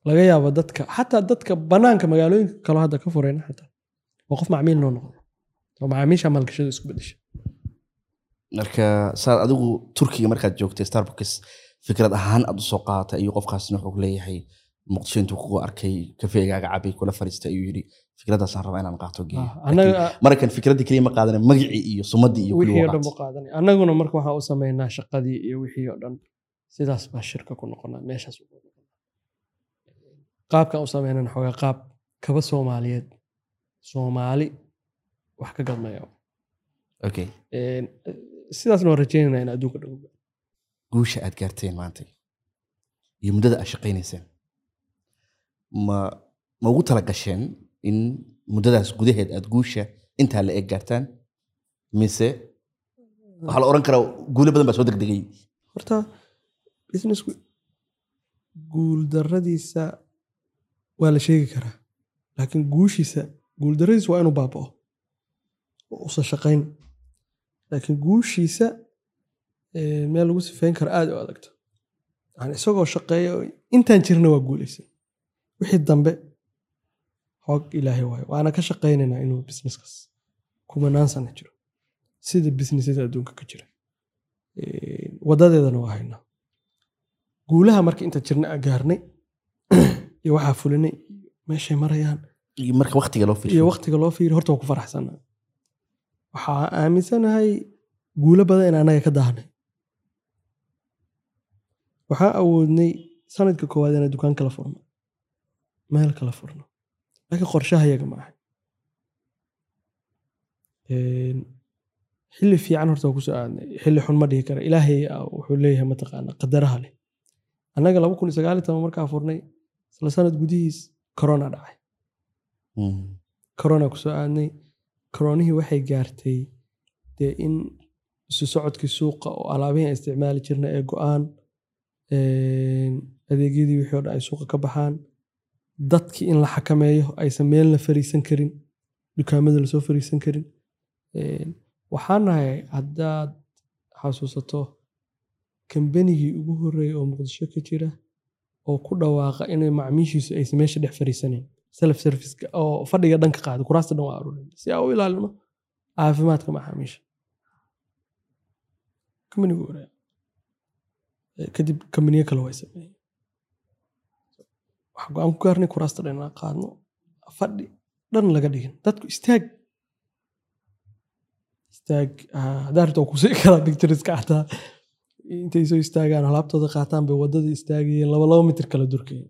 C: laga yaabo dadka xataa dadka banaanka magaalooyinka kaloo hadda ka furayna xataa waa qof macmiil noo noqda oo macaamiisha maalgashada isku bedesha.
B: Marka saad adigu turkiga markaad joogtay starbucks fikrad ahaan aad u soo qaadatay ayuu qofkaasna wuxuu leeyahay. Muqdisho intuu kugu arkay kafeegaaga cabay kula fariistay ayuu yidhi fikradaasaan rabaa inaan qaato geeyo.
C: Ah,
B: fikraddii keliya ma qaadana magacii iyo sumaddii iyo
C: wixii oo dhan buu annaguna marka waxaa u sameynaa shaqadii iyo wixii oo dhan sidaas baa shirka ku noqonaa meeshaas noqonaa. Qaabkan u sameynana xoogaa qaab kaba soomaaliyeed. Soomaali wax ka gadmaya
B: okay
C: sidaasna waan rajeynayna in adduunka dhan
B: guusha aad gaarteen maanta iyo muddada aad shaqaynayseen. Ma ma ugu tala gasheen in muddadaas gudaheed aad guusha intaa la eg gaartaan mise waxaa la oran karaa guulo badan baa soo degdegay.
C: Horta businessku guuldarradiisa waa la sheegi karaa laakiin guushiisa guuldarradiisa waa inuu baaba'o oo usan shaqayn. Laakiin guushiisa eh, meel lagu sifeyn karo aada u adagto isagoo shaqeeya intaan jirna waa guulaysan wixii dambe xoog ilaahay waayo. Waana ka shaqaynaynaa inuu businesskaas kumanaan sana jiro. Sida businessyada adduunka ka jira. Wadadeedana waa haynaa guulaha marka inta jirna aan gaarnay iyo waxaa fulinay meeshay marayaan.
B: Iyo marka waktiga loo
C: iyo
B: fiiriyo
C: waqtiga loo fiiriyo horta waa ku faraxsanaa waxaa aaminsanahay guulo badan in annaga ka daahnay waxaa awoodnay sanadka koowaad inaan dukaan kala furno. Meel kala furno laakiin qorshaha yaga ma Een, xilli fiican horta waa ku soo aadnay xilli xun ma dhihi kara ilaahay ah wuxuu leeyahay mataqaana qadaraha leh annaga laba kun iyo sagaal iyo toban markaa furnay isla sanad gudihiis corona dhacay corona ku soo aadnay coronihii waxay gaartay dee in isu socodkii suuqa oo alaabihii aan isticmaali jirna ee go'aan adeegyadii wixii oo dhan ay suuqa ka baxaan dadkii in la xakameeyo aysan meelna fariisan karin dukaamada la soo fariisan karin. Waxaan nahay haddaad xasuusato kambanigii ugu horreeyay oo muqdisho ka jira oo ku dhawaaqa inay macmiishiisu aysan meesha dhex fariisanayn self serviceka oo fadhiga dhanka qaada kuraasta dhan waa aruurin. Si aan u ilaalino caafimaadka macaamiisha kambanigu hore Eh, kadib kambaniyo kale way sameeyeen waxaan go'aan ku gaarnay kuraasta dhan inaan qaadno fadhi dhan laga dhigin dadku istaag istaag ah, haddaa rabto waa ku sii karaa pictureska xataa intay soo istaagaan alaabtooda qaataan bay waddada istaagayeen laba laba mitir kala durkayeen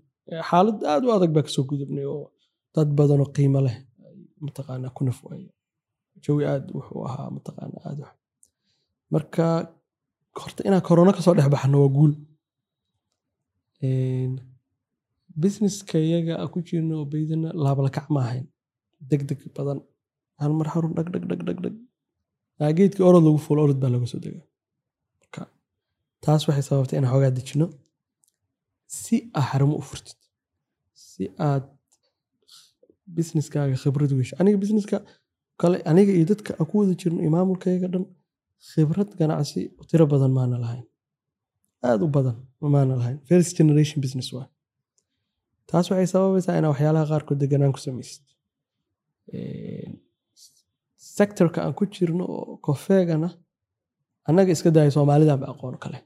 C: xaalad aad u adag baa ka soo gudubnay oo dad badan oo qiimo leh mataqaanaa ku naf waaya jawi aad wuxuu ahaa mataqaanaa aad wax marka horta inaan korona ka soo dhex baxno waa guul businesska iyaga aan ku jirno oo baydana laabalakac ma ahayn. Deg deg badan. Hal mar xarun dhag dhag dhag dhag dhag. Geedkii orod lagu fuulo orod baa laga soo degaa. Marka taas waxay sababtay inaan xoogaa dejino. Si aa xarumo u furtid si aad businesskaaga khibrad u hesho. Aniga businesska kale aniga iyo dadka aan ku wada jirno iyo maamulkayga dhan khibrad ganacsi tiro badan maana lahayn. Aada u badan maana lahayn. First generation business waa taas waxay sababaysaa inaa waxyaalaha qaarkood deganaan ku samaysid sectorka aan ku jirno oo kofeegana annaga iska daaya soomaalidanba aqoon kale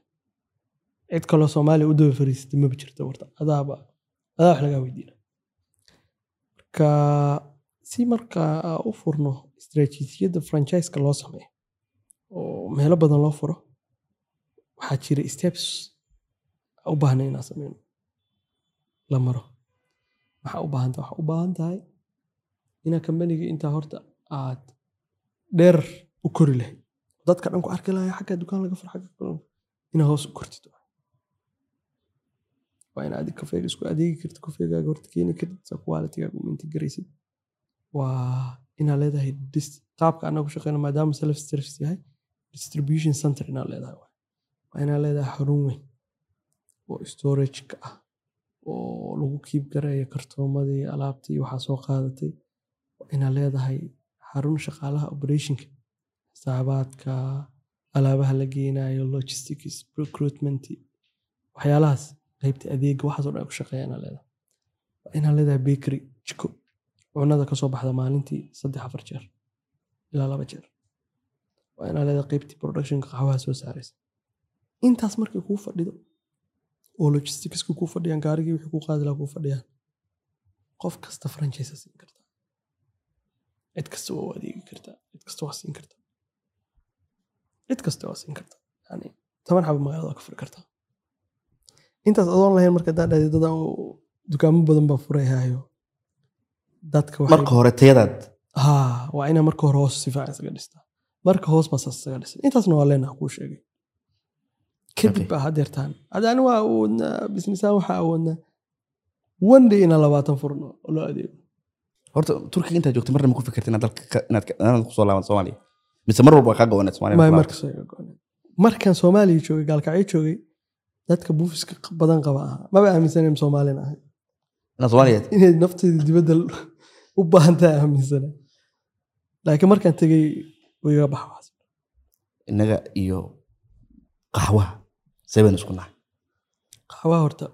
C: cid kaloo soomaaliya u daba fariisatay maba jirto warta. Adaaba adaa wax lagaa weydiina. Marka si markaa aa u furno istaraatiijiyadda franchiska loo sameeyo oo meelo badan loo furo waxaa jira steps u baahnay inaan sameyno la maro. Maxaa u baahan tahay waxaa u baahan tahay inaa kambaniga intaa horta aad dheer u kori lahayd dadka dhan ku arki lahaa xagga dukaan laga furo xagga kale inaa hoos u kortid. Waa in adig kafeega isku adeegi kartid kafeegaaga horta keeni kartid sa qualitigaaga u integraysid waa inaa leedahay qaabka annaga ku shaqeyno maadaama self service yahay distribution center inaa leedahay. Waa inaa leedahay xarun weyn oo storage-ka ah oo lagu kiib gareeyo kartoomadii alaabtii waxaa soo qaadatay waa inaa leedahay xarun shaqaalaha operationka xisaabaadka alaabaha la geenayo logistics recruitment waxyaalahaas qaybta adeega waxaasoo dhan ay ku shaqeeya inaa leedahay. Waa inaa leedahay bakery jiko cunada ka soo baxda maalintii saddex afar jeer ilaa laba jeer. Waa inaa leedahay qaybtii productionka qaxwaha soo saaraysa. Intaas markay kuu fadhido oo logisticska kuu fadhiyaan gaarigii wixii kuu qaadi lahaa kuu fadhiyaan. Qof kasta franchise siin kartaa cid kasta waa u adeegi kartaa cid kasta waa siin kartaa cid kasta waa siin kartaa yani toban xaba magaalada ka furi kartaa intaas adoon lahayn marka hadaa dhahday dadan dukaamo badan baa furayhayo dadka
B: marka hore tayadaad.
C: Ha waa inaa marka hore hoos si fiican isaga dhistaa marka hoos baa saas isaga dhisan intaasna waa leenaha kuu sheegay kadib baa hadeertaan hadani waa awoodnaa businessaan waxaa awoodnaa day inaan labaatan furno oo loo adeego.
B: Horta turkiga intaa joogtay marna ma ku fikirta inaad dalka ka- inaad ku soo laaban soomaaliya? Mise mar walba kaa go-oneed
C: May
B: soomaaliya
C: markas way iga go'neen. markaan soomaaliya joogay gaalkacyo joogay dadka buufiska badan qaba ahaa maba aaminsanen soomaalin ahay?
B: Inaad
C: inay nafteeda dibadda u baahan tahay aaminsana laakiin markaan tegey way iga baxa waxaas.
B: innaga iyo qaxwaha seven isku nahay
C: qaxwaha horta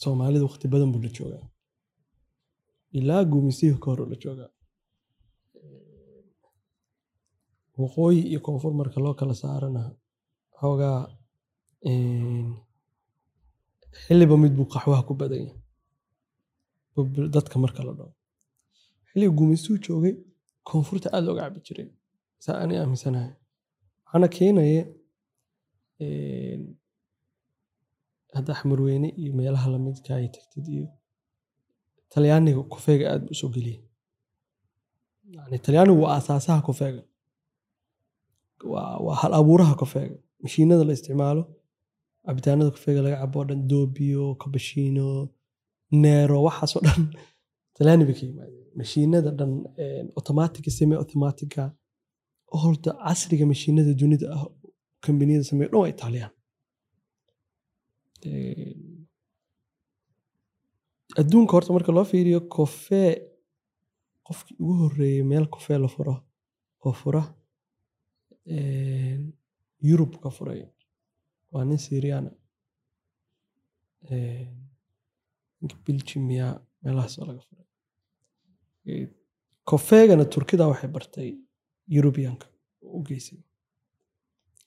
C: soomaalida waqti badan buu la joogaa. Ilaa guumisihii ka hor la joogaa. Waqooyi iyo koonfur marka loo kala saarana xoogaa xilliba mid buu qaxwaha ku badan yahay. Dadka marka la dhaho xilliga guumistuu joogay koonfurta aad looga cabi jiray. Saa ani aaminsanahay waxaana keenaya een, hadda xamarweyne iyo meelaha lamidka ay tagtid iyo talyaaniga kofeega aad u soo geliyay yani talyaanigu waa asaasaha kofeega waa hal abuuraha kofeega mashiinada la isticmaalo cabitaanada kofeega laga cabo oo dhan dobio cabashino nero waxaasoo dhan. Talyaani bay ka yimaadeen. Mashiinada dhan automatica semi automatica horta casriga mashiinada dunida ah kambaniyada sameeyo dhan waa italiyaan adduunka horta marka loo fiiriyo kofee qofkii ugu horeeyey meel kofee la furo oo fura yurub ka furay. Waa nin syriana biljimia meelahaasoo laga furay. Kofeegana turkida waxay bartay yurubiyanka u geysay.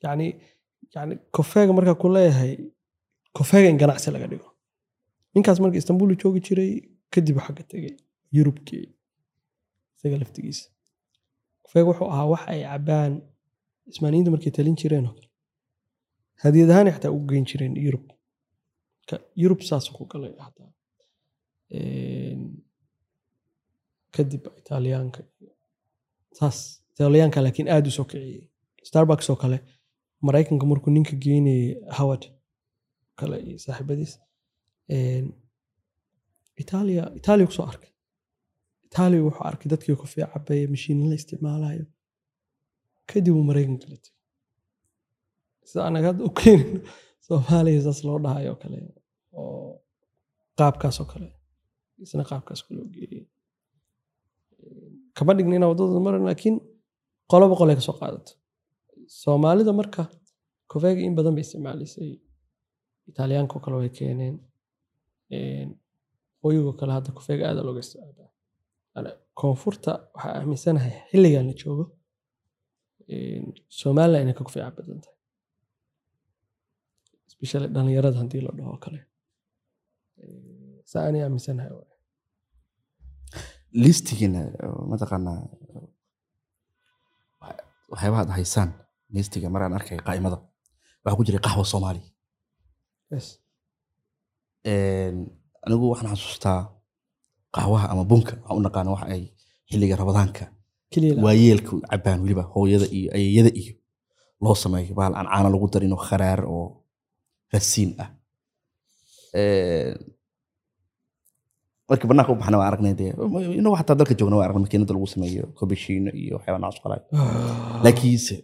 C: Yani yani kofeega markaa ku leeyahay kofeega in ganacsi laga dhigo. Ninkaas marka istanbul joogi jiray kadib xagga tegay yurubkii isaga laftigiisa. Kofeega wuxuu ahaa wax ay cabaan ismaaniyiinta markay talin jireen oo kale hadiyad ahaan xataa ugu geyn jireen yurub yurub saas ku galay hataa kadib italiyaanka. Saas italiyaanka laakiin aada u soo kiciyey. Starbucks oo kale maraykanka markuu ninka geynayay howard kale iyo saaxiibadiis itaaliya itaaliya ku soo arkay. Itaaliya wuxuu arkay dadkii kofee cabaya mashiin la isticmaalayo kadib uu maraykanka la tegay. Sida anaga hadda u keenayno soomaaliya saas loo dhahayo oo kale oo qaabkaas oo kale isna qaabkaas ku loo geeyey kama dhigna inaa waddadooda maran laakiin qoloba qolay ka soo qaadato soomaalida marka kofeega in badan bay isticmaalisay. Italyaanka kale way keeneen. Qoyigoo kale hadda kofeega aada looga isticmaalaa. Koonfurta waxaa aaminsanahay xilligan la joogo somaliland inay ka kofeeca badan tahay. Especially dhalinyarada haddii la dhaho kale. Saa anay aaminsanahay
B: listigiina mataqaanaa waxyaabaha ad haysaan listiga maraan arkay qaa'imada waxaa ku jiray qaxwa soomaali
C: Yes.
B: anigu waxaan xasuustaa qaxwaha ama bunka waxaan u naqaana waxa ay xilliga rabadaanka waayeelka cabaan weliba hooyada iyo ayeeyada iyo loo sameeyo bahal aan caana lagu darin oo kharaar oo rasiin ah markii banaanka u baxna waan aragnay dee inagu xataa dalka joogna waan aragnay makiinada lagu sameeyo kobashiino iyo waxyaaba qalay laakiinse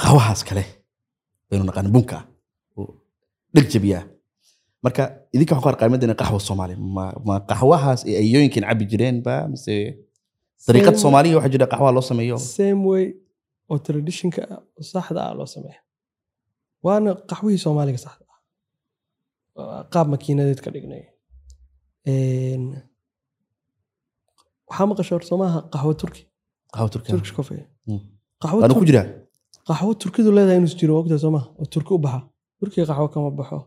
B: qaxwahaas kale baynu naqaan bunka dheg jabiya marka idinka waxaan ku arqaamadeena qaxwa soomaali. Ma ma qaxwahaas ee ayooyinkan cabi jireen ba? Mise dariiqad soomaaliya waxaa jira qaxwaha loo sameeyo.
C: Same way. Oo traditionka ah oo saxda ah loo sameeya waana qaxwihii soomaaliga saxda ah. Qaab makiinadeed ka dhignay waxaa maqasha hor soomaha qaxwo turki. Qaxwo qaxwo turkidu leedahay inuu jiro ogta soomaha oo turki u baxa. Turkiga qaxwo kama baxo.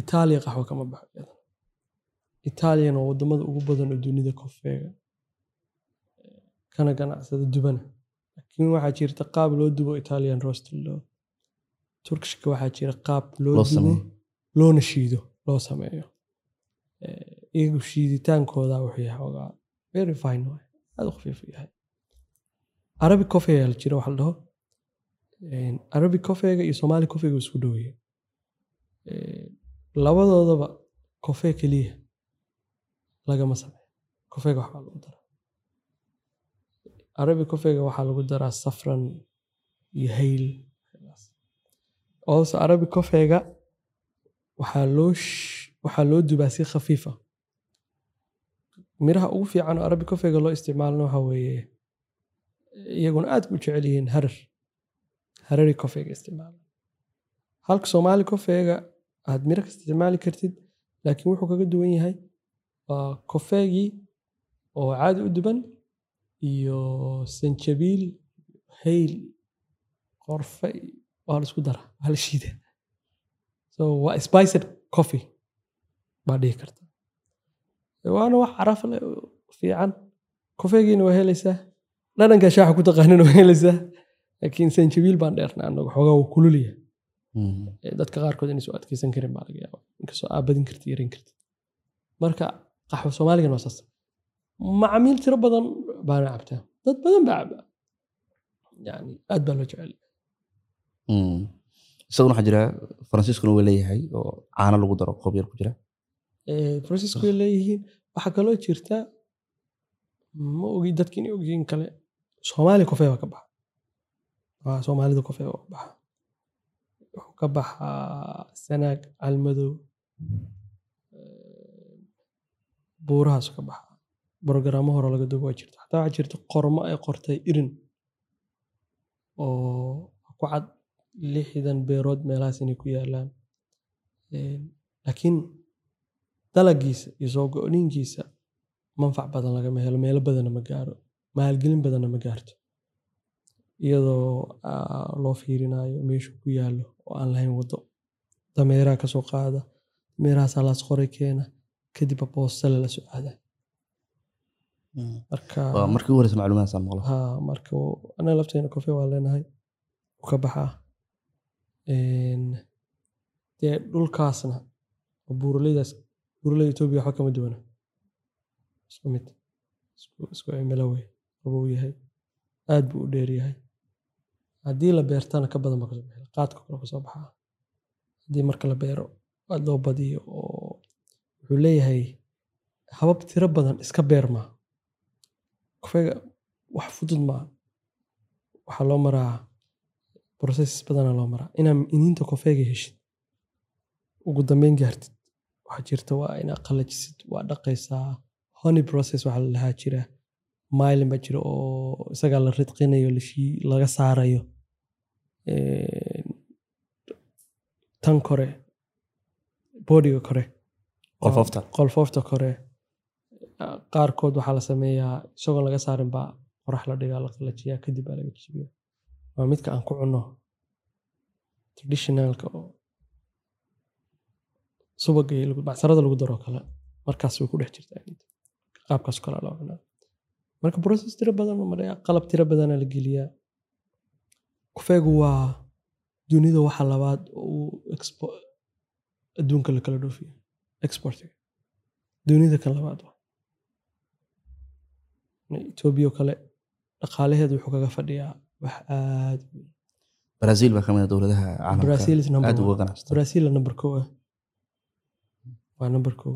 C: Itaaliya qaxwo kama baxo itaaliyana waa waddamada ugu badan oo dunida kofeega kana ganacsada dubana. Laakiin waxaa jirta qaab loo dubo italian roast loo. Turkishka waxaa jira qaab loo dubo loona shiido loo sameeyo. Eh, iyagu shiiditaankooda wuxuu yahay xoogaa very fine waay u khafiif yahay. Arabic coffee ayaa la jira waxa la dhaho. Arabic coffeega iyo somali coffeega isku dhoweeyeen labadoodaba coffee keliya lagama sameeyo. Coffeega waxbaa lagu daraa. Arabic coffeega waxaa lagu daraa safran iyo hayl. Also arabic coffeega waxaa loo waxaa loo dubaa si khafiifa miraha ugu fiican oo arabic coffeega loo isticmaalana waxaa weeye iyaguna aad u jecel yihiin harar harari coffeega isticmaala halka soomaali coffeega aad miro kasta isticmaali kartid laakiin wuxuu kaga duwan yahay waa coffeegii oo caadi u duban iyo sanjabiil hayl qorfe waa la isku dara waa la shiida so waa spiced coffee baa dhihi karta waana wax caraf leh oo fiican. Kofeegiina waa helaysaa. Dhadhanka shaaxa ku taqaanin waa helaysaa. Laakiin sanjabiil baan dheerna anagu xoogaa wuu kululya
B: Mm.
C: dadka qaarkood inay soo adkeysan karin baa laga yaaba inkastoo aa badin karti yaran karti marka qaxwo soomaaligan waa saas. Macaamiil tiro badan baana cabtaa. Dad badan baa cabaa. Yani aad baa loo jecel.
B: Mm. isaguna waxaa jira faransiiskuna waa leeyahay oo caano lagu daro koob yar ku jira
C: francisco way leeyihiin. Waxaa kaloo jirta ma ogi dadki inay ogyihiin kale soomaali kofee baa ka baxa. Soomaalida kofee baa ka baxa. Wuxuu ka baxaa sanaag calmadow buurahaas ka baxa. Brogaraamo hore laga dugo waa jirta. Xataa waxaa jirta qormo ay qortay irin oo ku cad lixdan beerood meelahaas inay ku yaalaan. Laakiin dalagiisa iyo soo go-ninkiisa manfac badan lagama helo meelo badanna ma gaaro maalgelin badanna ma gaarto. Iyadoo aa, loo fiirinayo meeshu ku yaallo oo aan lahayn waddo dameeraha ka soo qaada dameerahaasaa laas qoray keena kadib boostale la soo marka
B: waa markii ugu horeysa macluumaadaan maqlo.
C: Ha marka anaga lafteena kofe waa leenahay u ka baxaa. Dee dhulkaasna buuraleydaas buuraleyda etoobiya waxba kama duwana isku mid. Isku cimilo wey. Qabuu yahay. Aad buu u dheer yahay. Haddii la beertana ka badan baa ka soo baxay. Qaadka kale ka soo baxaa. Haddii marka la beero aad loo badiyo oo wuxuu leeyahay habab tiro badan iska beer maa kofeega wax fudud maa waxaa loo maraa process badana loo maraa. Inaa iniinta kofeega heshid ugu dambeyn gaartid waxaa jirta waa inaa qalajisid waa dhaqaysaa. Honey process waxaa la dhahaa jira. Mylin baa jira oo isagaa la ridqinayo laga saarayo. Tan kore boodiga kore.
B: Qolfoofta
C: qolfoofta kore. Qaarkood waxaa la sameeyaa isagoon laga saarin baa qorax la dhigaa la qalajiyaa kadib baa laga jibiya waa midka aan ku cunno traditionalka oo subaga iyo bacsarada lagu daro kale markaas way ku dhex jirtaa qaabkaas kale loo cunaa. Marka process tiro badan qalab tiro badana la geliyaa. Kufeegu waa dunida waxa labaad oo uu adduunka la kala dhoofiyo exportiga. Dunida kan labaad waa. Etoobiya oo kale dhaqaalaheedu wuxuu kaga fadhiyaa wax aad
B: brazil baa ka mid a dowladaha caalamka. Aad uga
C: Brazil number kow ah waa number kow.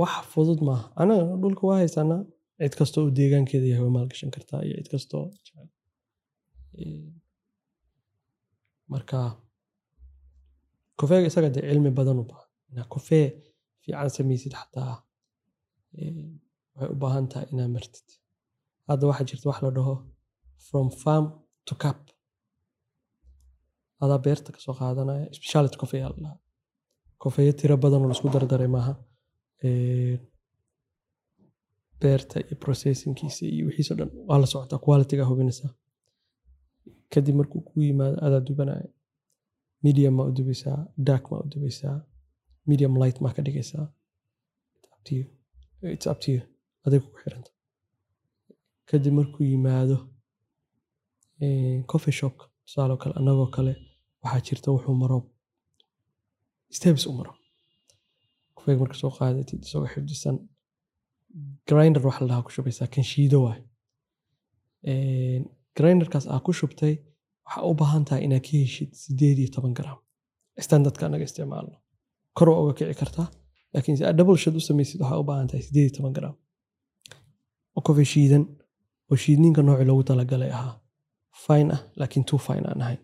C: Wax fudud maaha. Anaga dhulka waa haysanaa cid kastoo uu deegaankeeda yahay way maalgashan kartaa iyo cid kastoo marka kofeega isaga dee cilmi badan u baahan. Inaa kofee fiican samaysid xataa waxay u baahan tahay inaa martid. Hadda waxaa jirta wax la dhaho from farm to cup adaa beerta ka soo qaadanaya speciality coffee aa la dhahaa kofeeyo tiro badan oo la isku dardaray maaha. Beerta iyo processingkiisa iyo wixiisoo dhan waa la socotaa qualityga hubinaysaa kadib markuu ku yimaado adaa dubanaya medium maa u dubaysaa dark maa u dubaysaa medium light maa ka dhigaysaa It's up to you. Aday kugu xiranta. Kadib markuu yimaado coffee shop tusaaloo kale anagoo kale waxaa jirta wuxuu maro steps u maro. Kufeeg marka soo qaadatid isagoo xifdisan grinder waxa la dhahaa ku shubaysaa kan shiido waay grinderkaas aa ku shubtay waxaa u baahan tahay inaad ka heshid sideed iyo toban gram. Standardka anaga isticmaalno. Kor waa uga kici kartaa laakiin si aad double u samaysid waxaa u baahan tahay sideed iyo toban gram. Oo kofe shiidan oo shiidninka noocii loogu talagalay ahaa. Fine ah laakiin too fine aan ahayn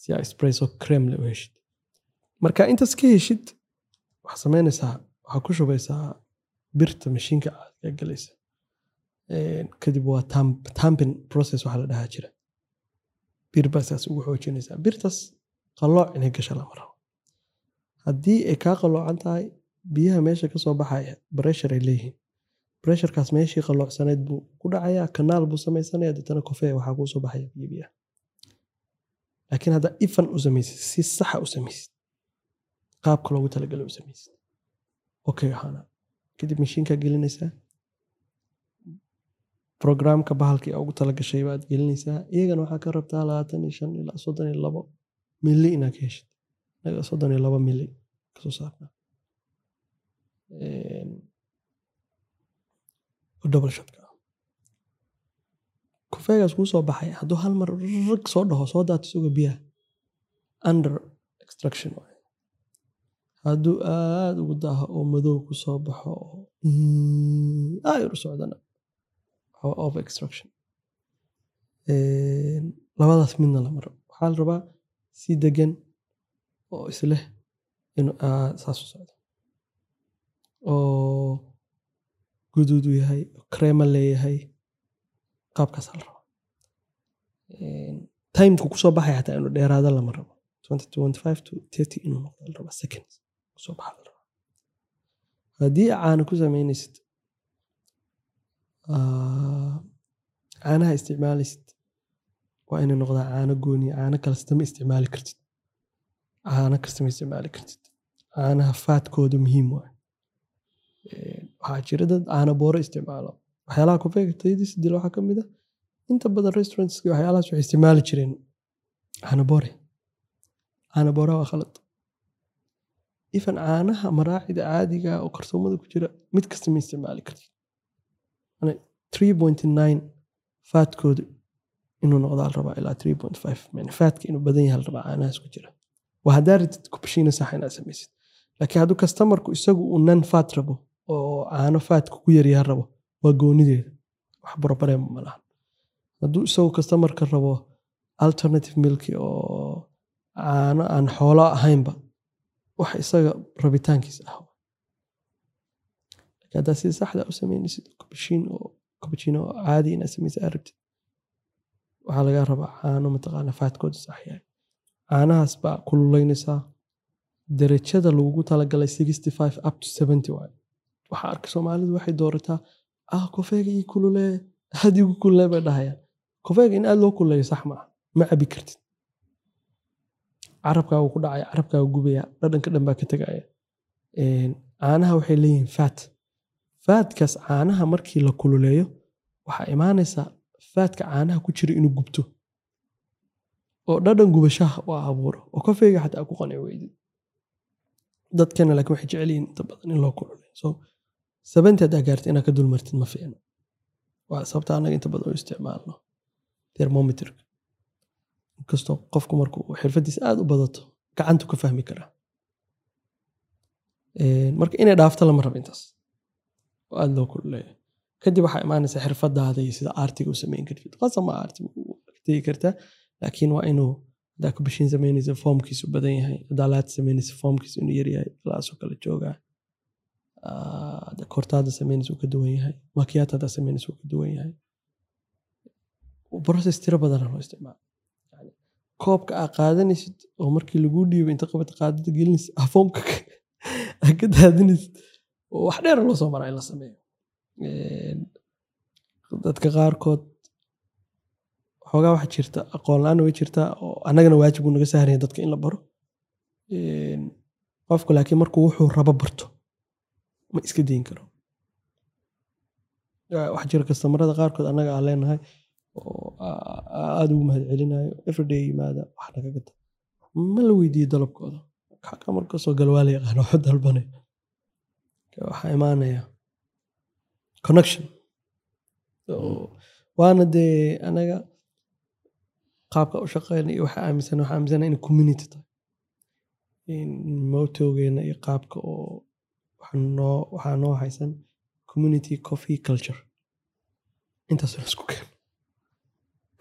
C: si aa espresso creme le u heshid marka intaas ka heshid waxaa samaynaysaa waxaa ku shubaysaa birta mashiinka aad galaysa. Kadib waa tam- tamping process waxaa la dhahaa jira. Bir baa ugu xoojinaysaa. Birtaas qalooc inay gasha lama rabo haddii ay kaa qaloocan tahay biyaha meesha ka soo baxaya pressure ay leeyihiin. Pressurekaas meeshii qaloocsanayd buu ku dhacayaa kanaal buu samaysanaya deetana kofee waxaa kuu soo baxaya biyo laakiin haddaa ifan u samaysid si saxa u samaysid qaabka loogu talagalay u samaysid. Okay ahaana kadib mashiinkaa gelinaysaa programka bahalkii ugu talagashay baad gelinaysaa iyagana waxaa ka rabtaa labaatan iyo shan ilaa soddon iyo labo mili inaad ka heshid. Inaga soddon iyo labo mili ka soo saarnaa Een, oo double shotka kofeegaas kuu soo baxay hadduu hal mar rag soo dhaho soo daato suga biyaha under extraction waaye hadduu aada ugu daaho oo madow ku soo baxo oo u socdana waa over extraction labadaas midna lama rabo waxaa la rabaa si degan oo isleh inuu aad saas u socdo oo guduud u yahay oo krema leeyahay qaabkaas la rabo timeka ku soo baxaya xataa inuu dheeraado lama rabo. 2025 to 30 inuu haddii caano ku samaynaysid ah, caanaha isticmaalaysid waa inay noqdaa caano gooniya caano kasta ma isticmaali kartid. Caano kasta ma isticmaali kartid. Caanaha faadkooda muhiim waay Een, waxaa jira dad caano booro isticmaalo waxyaalaha kofeega tayadiisa waxaa ka mid ah. Inta badan restaurantska waxyaalahaas waxay isticmaali jireen caano boora waa khalad. Ifan caanaha maraacida caadiga ah oo karsoomada ku jira mid kasta ma isticmaali kartid Ani 3.9 faadkooda inuu noqdaa la rabaa ilaa 3.5 yani faadka inuu badan yahay la rabaa caanahaas ku jira. Waa haddaa ratid kubashiina sax inaad samaysid. Laakiin hadduu kastamarku isagu uu nan faat rabo oo caano faadka ku yaryaha rabo waa goonideeda wax barbareen ma lahan hadduu isagu kastamarka rabo alternative milki oo caano aan xoolo ahaynba wax isaga rabitaankiisa ah. Haddaa sida saxda u sameynaysid cappuccino oo caadi inaad samaysa aad rabtid waxaa lagaa rabaa caano mataqaana faatkooda sax caanahaas baa kululeynaysaa darajada lagugu talagalay sixty five up to seventy waayo. Waxaa arka soomaalidu waxay doorataa kofeega ii kululee. Aad igu kululee bay dhahayaan kofeega in aad loo kululeeyo sax maaha ma cabi kartid. Carabkaa ku dhacaya carabkaa gubaya dhadhanka dhan baa ka tegaya caanaha waxay leeyihiin faat faatkaas caanaha markii la kululeeyo waxaa imaanaysa faatka caanaha ku jira inuu gubto. Oo dhadhan gubashaha u abuuro oo kofeega xataa ku qanci weydid. Dadkana laakiin waxay jecel inta badan in loo kululeeyo so sabanti haddaa gaarta inaad ka dulmartid ma fiicno. Waa sababta annaga inta badan u isticmaalno thermometerka. Inkastoo qofku markuu xirfadiisa aada u badato gacantu ka fahmi karaa marka inay dhaafto lama rabo intaas oo aada loo kululeeyo kadib waxaa imaanaysa xirfadaada iyo sida aartiga u samayn kartid. Aarti tegi kartaa laakiin waa inuu haddaa kubashiin samaynaysa foomkiisu badan yahay haddaa laad samaynaysa foomkiisu inuu yaryahay ilaasoo kale joogaa Hadda kortaada samaynaysa uu ka duwan yahay makiyaata haddaa samaynaysa uu ka duwan yahay process tiro badana loo isticmaalo Yani, koobka aa qaadanaysid oo markii laguu dhiibo inta qabata qaadada gelinaysid aa foomka ka- aa ka daadinaysid wax dheer loo soo maraa in la sameeyo dadka qaarkood xoogaa waxa jirta aqoon la'aan way jirtaa oo annagana waajib uu naga saaraya dadka in la baro qofku laakiin markuu wuxuu rabo barto ma iska dayin karo? Yaa, waxaa jira kastamarada qaarkood annaga aan leenahay oo aa- aa- aada ugu mahad celinayo everyday yimaada wax naga gata. Ma la weydiiyo dalabkooda? Markasoo galwaa la yaqaano waxu dalbanay waxaa imaanaya connection. Waana dee anaga qaabka u shaqeyna iyo waxaa aaminsan waxaa aaminsana in community tahay. In motowgeena iyo qaabka oo waxaa noo haysan community coffee culture. Intaas la isku keeno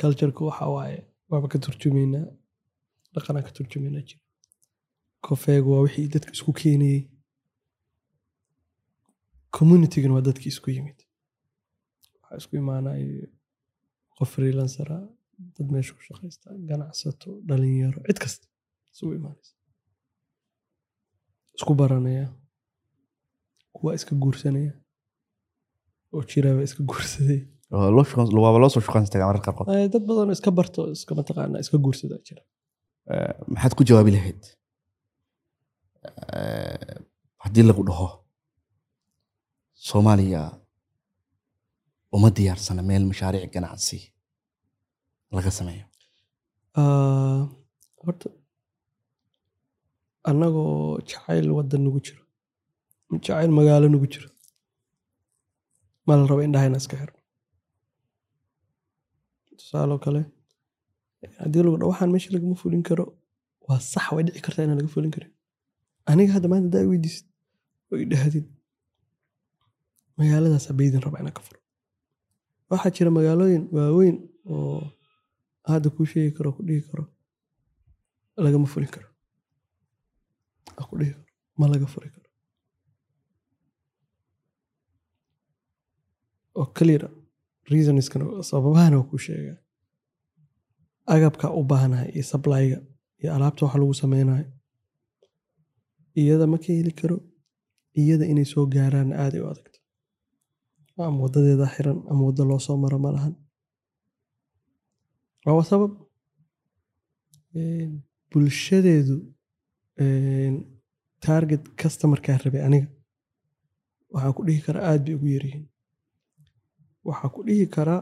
C: cultureka waxa waaye waaba ka turjumaynaa dhaqanaa ka turjumaynaa jira kofeegu waa wixii dadka isku keenayey communitygana waa dadkii isku yimid. Waxaa isku imaanaya qof freelancera dad meesha ku shaqaysta ganacsato dhalinyaro cid kasta. Isugu imaanaysa. Isku baranaya kuwa iska guursanaya oo jiraaba iska guursaday
B: waaba loo soo qaarkood
C: Eh, dad badan iska barto iska mataqaana iska guursada jira.
B: Eh, maxaad ku jawaabi lahayd? Eh, haddii lagu dhaho soomaaliya uma diyaarsana meel mashaariic ganacsi laga sameeyo.
C: Ah, horta annagoo jacayl waddan nagu jiro jacayl magaalo nagu jiro. Ma la rabo indhahayna iska xirno tusaaloo kale haddii lagu dhaho waxaan meesha lagama fulin karo. Waa sax way dhici kartaa inaan laga fulin karin. Aniga hadda maanta haddaa weydiisid oo i dhahdid magaaladaas abeydin raba inaan ka furo. Waxaa jira magaalooyin waaweyn oo hadda kuu sheegi karo ku dhihi karo lagama fulin karo. Ku dhihi karo ma laga furi karo oo clear reasonskana sababahana waa kuu sheegaa agabka u baahanahay iyo supplyga iyo alaabta waxa lagu sameynayo iyada ma ka heli karo? Iyada inay soo gaaraan aaday u adagto ama wadadeeda xiran ama waddo loo soo maro ma lahan? Waa sabab bulshadeedu target customerkaa rabay aniga. Waxaan ku dhihi karaa aad bay ugu yaryihiin waxaa ku dhihi karaa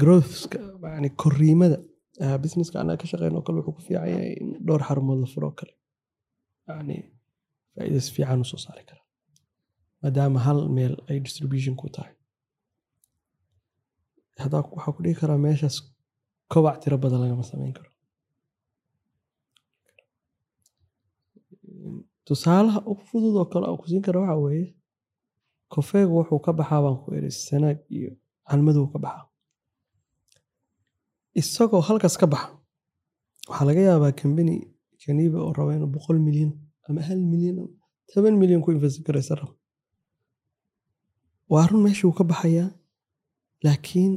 C: growthska yani koriimada ah, businesska anaga ka shaqeyn oo kale wuxuu ku fiican yahay in dhowr xarumood la furo oo kale. Yani faa'iidas fiican u soo saari kara maadaama hal meel ay distribution ku tahay. Haddaa waxaa ku dhihi karaa meeshaas kobac tiro badan lagama sameyn karo. Tusaalaha ugu fudud oo kale aan ku siin kara waxa weeye kofeegu wuxuu ka baxaa baan ku iri sanaag iyo calmadow ka baxaa. Isagoo halkaas ka baxa waxaa laga yaabaa kambani kaniiba oo raba inuu boqol milyan ama hal milyan ama toban milyan ku invest rabo waa run meeshii wuu ka baxayaa laakiin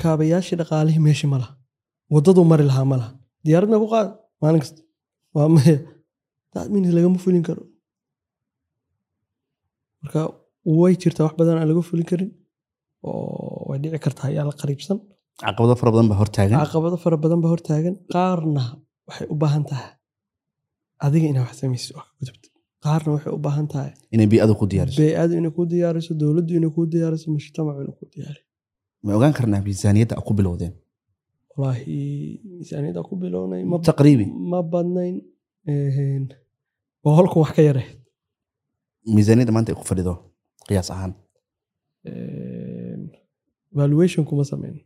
C: kaabayaashii dhaqaalihii meeshii ma laha. Waddaduu mari lahaa ma laha. Diyaaradna ku qaad maalin kasta. Waa maya. Lagama fulin karo. Marka way jirtaa wax badan aan laga fulin karin. Oo way dhici kartaa ayaa la qariibsan.
B: Caqabado fara badan baa hortaagan
C: caqabado fara badan baa hortaagan qaarna waxay u baahan tahay adiga inaa wax samaysid wax ka gudubtid qaarna waxay u baahan tahay
B: inay bii'adu ku diyaariso.
C: bey-adu inay kuu diyaariso dowladdu inay kuu diyaariso mujtamacu inuu kuu diyaariyo
B: ma ogaan karnaa miisaaniyadda a ku bilowdeen?
C: Wallaahi miisaaniyadda ku bilownay
B: taqriibi.
C: ma badnayn een, boqolkan wax ka yare
B: miisaaniyadda maanta ay ku fadhido qiyaas ahaan
C: Een, valuation kuma sameyn.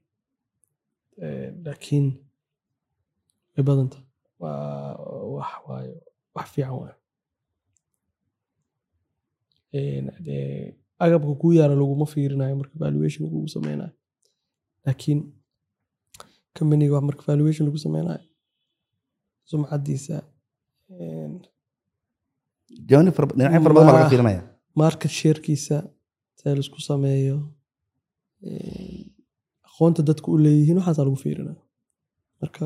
C: Een, laakiin way badanta waa wax waayo wax fiican Een, dee, agabka kuu yaara laguma fiirinayo marka valuation lagugu sameynayo laakiin companiga marka valuation lagu sameynayo sumcadiisa
B: dhinacyo fara badan baa laga fiirinaya
C: market sharekiisa see la isku sameeyo aqoonta dadku u leeyihiin waxaasaa lagu fiirinaya marka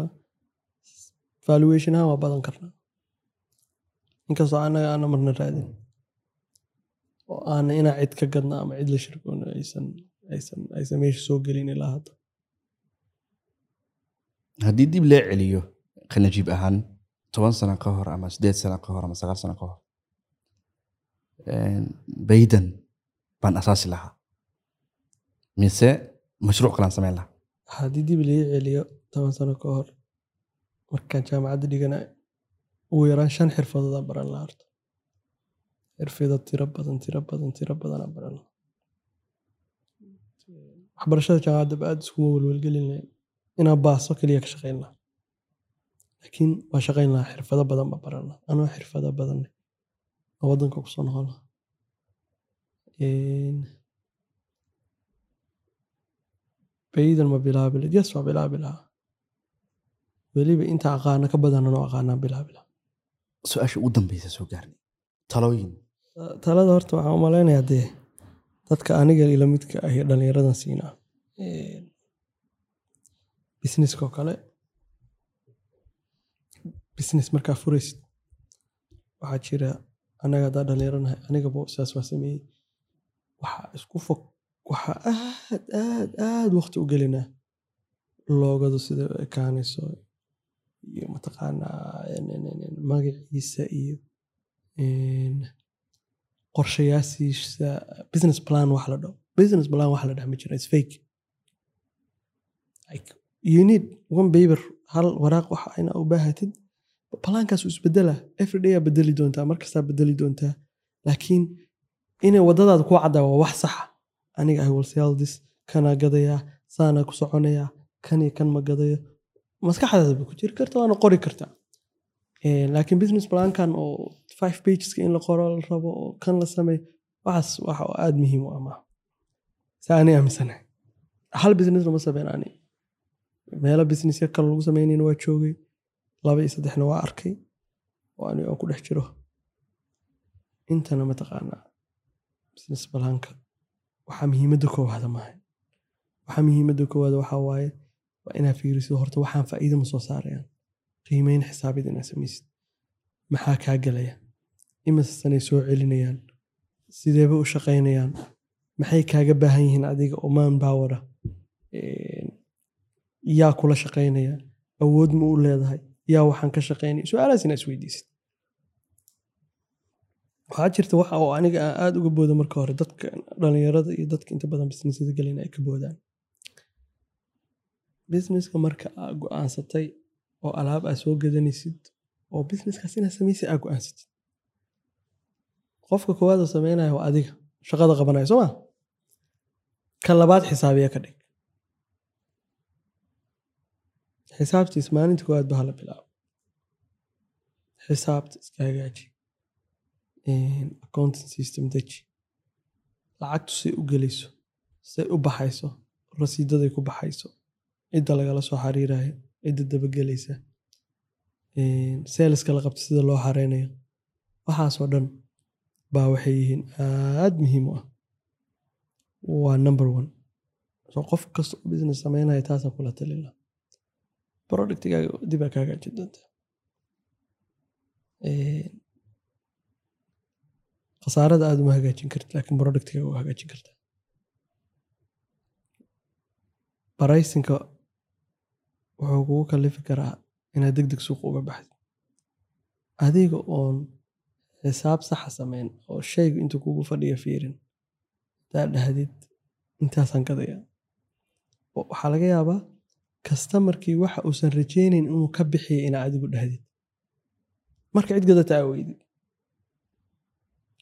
C: valuation ahaan waa badan karnaa inkastoo anaga aana marna raadin oo aana inaa cid ka gadna ama cid la shirkoona aysan meesha soo gelin ilaa hadda.
B: Haddii dib loo celiyo khanajiib ahaan toban sano ka hor ama sideed sano ka hor ama sagaal sano ka hor baydan baan asaasi lahaa mise mashruuc kalaan samayn lahaa
C: haddii dib laga celiyo toban sano ka hor markaan jaamacadda dhigana ugu yaraan shan xirfadoodaan baran lahaa horta xirfado tiro badan tiro badan tiro badanaa baran lahaa waxbarashada jaamacadda aad iskuma welwelgelin lahayn inaan baaso keliya ka shaqayn lahaa laakiin waa shaqayn lahaa xirfado badan baa baran lahaa anoo xirfado badan oo waddanka ku soo noqon lahaa Een, baydan ma bilaabi lahayd yes waa bilaabi lahaa weliba inta aqaana ka badan anoo aqaanaa bilaabi lahaa
B: su'aasha ugu dambeysa soo gaarnay talooyin
C: talada horta waxaan u malaynayaa dee dadka aniga ila midka ah iyo dhallinyaradan siinaa businesska oo kale business markaa furaysid waxaa jira anaga haddaa dhallinyaranahay anigaba saas waa sameeyey waxaa isku fog waxaa aad aad aad waqti u gelinaa loogadu sida u ekaanayso iyo mataqaanaa magaciisa iyo een, qorshayaashiisa. Business plan wax la dhaho business plan wax la dhaha ma jira is fake. You need one paper hal waraaq waxa ina u baahatid plaankaas uu isbedela everyday aa bedeli doontaa markastaa bedeli doontaa. Laakiin inay wadadaada ku caddaa waa wax saxa. Aniga i will sell this. Kana gadayaa saana ku soconayaa kan kan ma gadayo. Maskaxdaada bay ku jiri karta waana qori kartaa. Laakiin business plankan oo five pageska in la qoro la rabo oo kan la sameeyo waxaas waxa aada muhiim u ah maaha saa ani aaminsanahay hal business lama sameyn ani. Meelo businessya kale lagu sameynayna waa joogay laba iyo saddexna waa arkay oo ani aan ku dhex jiro. Intana mataqaanaa business planka waxaa muhiimadda koowaada maaha waxaa muhiimadda koowaada waxaa waaye waa inaa fiirisid horta waxaan faa'iido ma soo saarayaan. Qiimeyn xisaabid inaad samaysid. Maxaa kaa gelaya imise sanay soo celinayaan? Sideeba u shaqaynayaan? Maxay kaaga baahan yihiin adiga oo man bowera yaa kula shaqaynaya? Awood ma u leedahay yaa waxaan ka shaqaynaya su'aalahaas inaad isweydiisid waxaa jirta waxa oo aniga aan uga booda marka hore dadka dhalinyarada iyo dadka inta badan businessyada gelina ay ka boodaan. Businesska marka aa go'aansatay oo alaab aa soo gadanaysid oo businesskaas inaad samaysid aa go'aansatid. Qofka koowaad oo sameynaya waa adiga. Shaqada qabanaya soo ma ka labaad xisaabiya ka dhig xisaabtiis maalinta koowaad ba hala bilaabo xisaabta iska hagaaji accounting system deji lacagtu say u gelayso say u baxayso rasiidaday ku baxayso cidda lagala soo xariirayo cidda dabagelaysa seeliska la qabta sida loo xareynayo waxaasoo dhan baa waxay yihiin aad muhiim u ah waa number one so qof kasta oo business sameynaya taasaan kula talin lahaa productigaaga dib aa ka hagaajin doonta. Khasaarada aad uma hagaajin karti laakiin productigaaga waa hagaajin kartaa baraysinka wuxuu kugu kalifi karaa inaad deg deg suuqa uga baxdid adiga oon xisaab saxa sameyn oo shaygu intuu kugu fadhiya fiirin hadaad dhahdid intaasaan gadaya waxaa laga yaabaa kastamarkii waxa uusan rajeynayn inuu ka bixiya inaa adigu dhahdid. Marka cid gadata aa weydid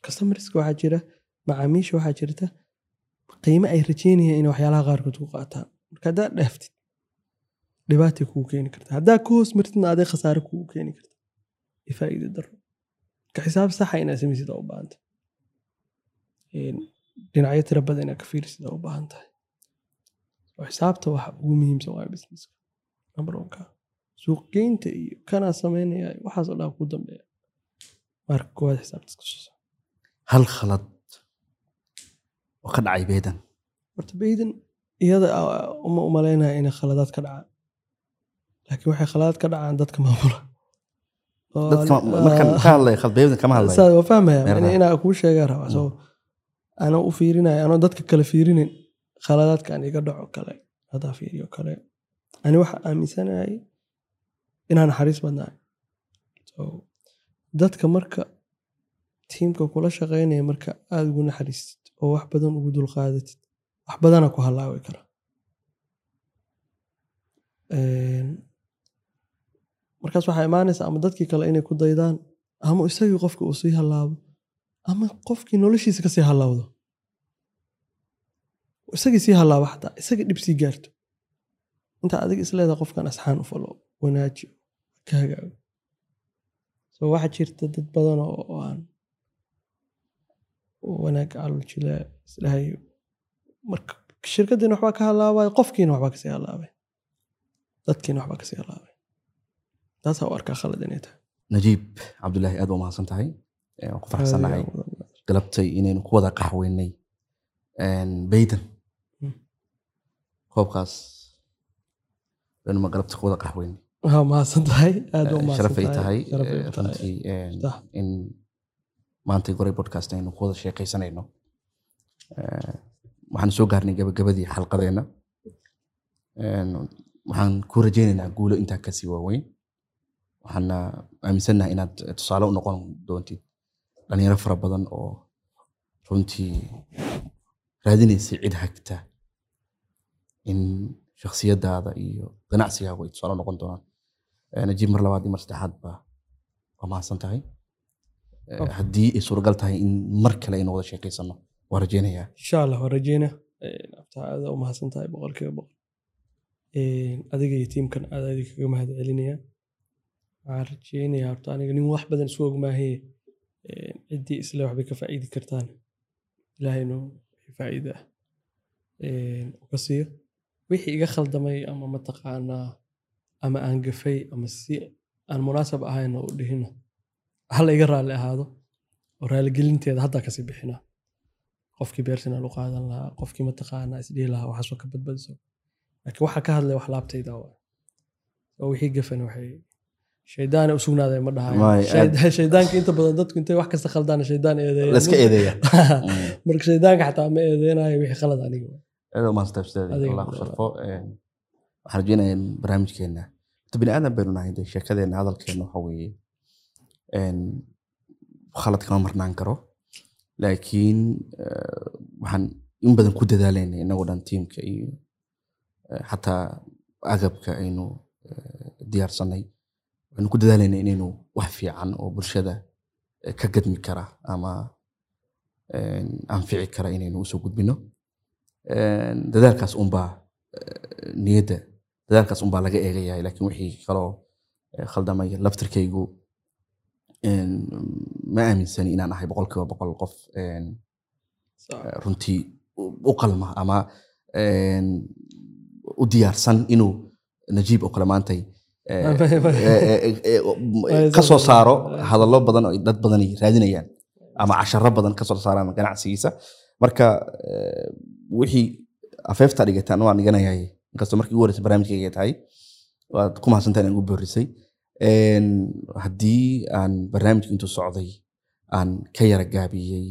C: kastamarska waxaa jira macaamiisha waxaa jirta qiime ay rajeynayaan inay waxyaalaha qaarkood ku qaataan marka haddaad dhaaftid dhibaatay kugu keeni karta. Haddaa ka hoos martidna aday khasaare kugu keeni karta. Iyo faa'iida daro marka xisaab saxa inaad samaysid u baahanta dhinacyo tira badan inaad ka fiirisid aa u baahan tahay xisaabta waxa ugu muhiimsan waa businesska. Number onka suuqgeynta iyo kanaa sameynaya waxaas oo dhan ku dambeeya. Marka koowaad xisaabta iska soo
B: hal khalad oo ka dhacay beedan
C: horta baydan iyada uma u malaynaya inay khaladaad ka dhacaan. Laakiin waxay khaladaad ka dhacaan dadka maamula waa fahmaya? Inaa kuu sheegaa rabaa so anoo u fiirinaya anoo dadka kale fiirinin khaladaadkan iga dhaco kale hadaa fiiriyo kale. Ani waxa aaminsanahay inaan naxariis badnahay. Dadka marka tiimka kula shaqeynaya marka aada ugu naxariistid oo wax badan ugu dulqaadatid wax badana ku halaawi kara. Markaas waxaa imaanaysa ama dadkii kale inay ku daydaan ama isagii qofka uu sii halaabo ama qofkii noloshiisa ka sii halaawdo isagii sii halaabo xataa isagii dhib sii gaarto. Inta adiga isleedaha qofkan asxaan u falo wanaaji ka hagaago. So waxaa jirta dad badan oo aan wanaag calujile isdhahay marka shirkadiina waxbaa ka halaabay qofkiina waxbaa ka sii halaabay. Dadkiina waxbaa ka sii halaabay. Taasaa u arkaa khalad inay tahay.
B: Najiib cabdulaahi aad u mahadsan tahay waan ku faraxsannahay galabtay inaynu ku wada qaxweynay baydan
C: Mm.
B: koobkaas inuma galabta ku wada qaxweynay
C: waa mahadsan tahay aad u
B: Eh,
C: mahadsan
B: sharaf ay tahay
C: sharaf ay
B: eh,
C: tahay
B: runtii in maanta goray podcast aynu ku wada sheekaysanayno waxaan soo gaarnay gabagabadii xalqadeena En, waxaan ku rajaynaynaa guulo intaa ka sii waaweyn waxaana aaminsannahay inaad tusaale u noqon doontid dhalinyaro fara badan oo runtii raadinaysay cid hagta in shakhsiyadaada iyo ganacsigaagu ay tusaale noqon doonaan najiib mar labaad iyo mar saddexaad waa mahadsan tahay haddii ay suuragal tahay in mar kale aynu wada sheekaysano waa rajaynayaa
C: insha allah waan rajeyna aada u mahadsan tahay boqolkiiba boqol adiga iyo tiimkan aad aadi kaga mahad celinaya waxaan rajeynayaa horta aniga nin wax badan isu Een, ciddii isle waxbay ka faa'iidi kartaan ilaahaynu faa'iida ah Een, u ka siiyo wixii iga khaldamay ama mataqaanaa ama aan gafay ama si aan munaasab ahayn oo u dhihino. Hala iga raalli ahaado oo raaligelinteeda haddaa ka sii bixinaa qofkii personal u qaadan lahaa qofkii mataqaanaa isdhihi lahaa waxaasoo ka badbadiso laakiin waxaa ka hadlay wax laabtayda oo wixii gafan waxay shaydaane u sugnaaday ma shaydaanka inta badan dadku intay wax kasta khaldaan shaydaan eedeeya marka shaydaanka xataa ma eedeynayo wixii khalad aniga
B: Een, waxaan rajeynayaa in barnaamijkeena horta bini aadan baynu nahay dee sheekadeena hadalkeena waxa weeye khalad kama marnaan karo. Laakiin eh, waxaan in badan ku dadaalayna inagoo dhan tiimka iyo eh, xataa agabka aynu eh, diyaarsanay. Waxaynu ku dadaalayna inaynu wax fiican oo bulshada eh, ka gadmi kara ama anfici kara inaynu u soo gudbino dadaalkaas unbaa niyadda dadaalkaas unbaa laga eegayahay laakiin wixii kaloo khaldamaya laftirkaygu ma aaminsani inaan ahay boqol qof een, eh, runtii u- qalma ama u diyaarsan inuu najiib oo kale maantay eh, eh, eh, eh, ka soo saaro hadallo badan oo dad badan ay raadinayaan ama casharo badan ka soo saaraan ganacsigiisa marka eh, wixii afeefta dhigataan waan dhiganayay inkastoo markii ugu horeysa barnaamijkayga tahay waad ku mahadsantahay inaan ugu boorisay haddii aan barnaamijka intuu socday aan ka yara gaabiyey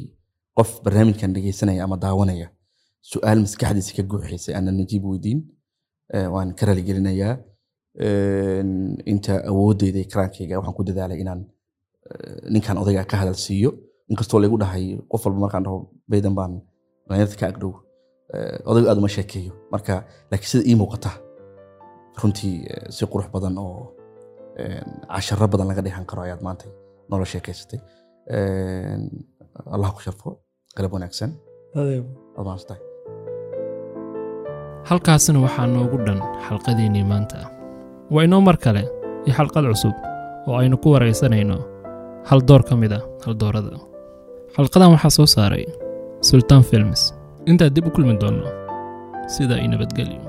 B: qof barnaamijkan dhegeysanaya ama daawanaya su'aal maskaxdiisa ka guuxaysay aanan najiib weydiin eh, waan ka raligelinayaa inta awoodeyda iyo karaankayga waxaan ku dadaalay inaan eh, ninkan odayga ka hadal siiyo inkastoo laygu dhahay qof walba markaan dhaho baydan baan dhalinyarta ka agdhow eh, odaygu aad uma sheekeeyo. Marka laakiin sida ii muuqata runtii eh, si qurux badan oo een, casharo badan laga dheehan karo ayaad maanta noola sheekaysatay. Een, allah ku sharfo qalab wanaagsan.
A: Halkaasina waxaa noogu dhan xalqadiinnii maanta. Waa inoo mar kale iyo xalqad cusub oo aynu ku waraysanayno hal door ka mid a haldoorada xalqadan waxaa soo saaray sultan films. Intaa dib u kulmi doonno sida ay nabadgelyo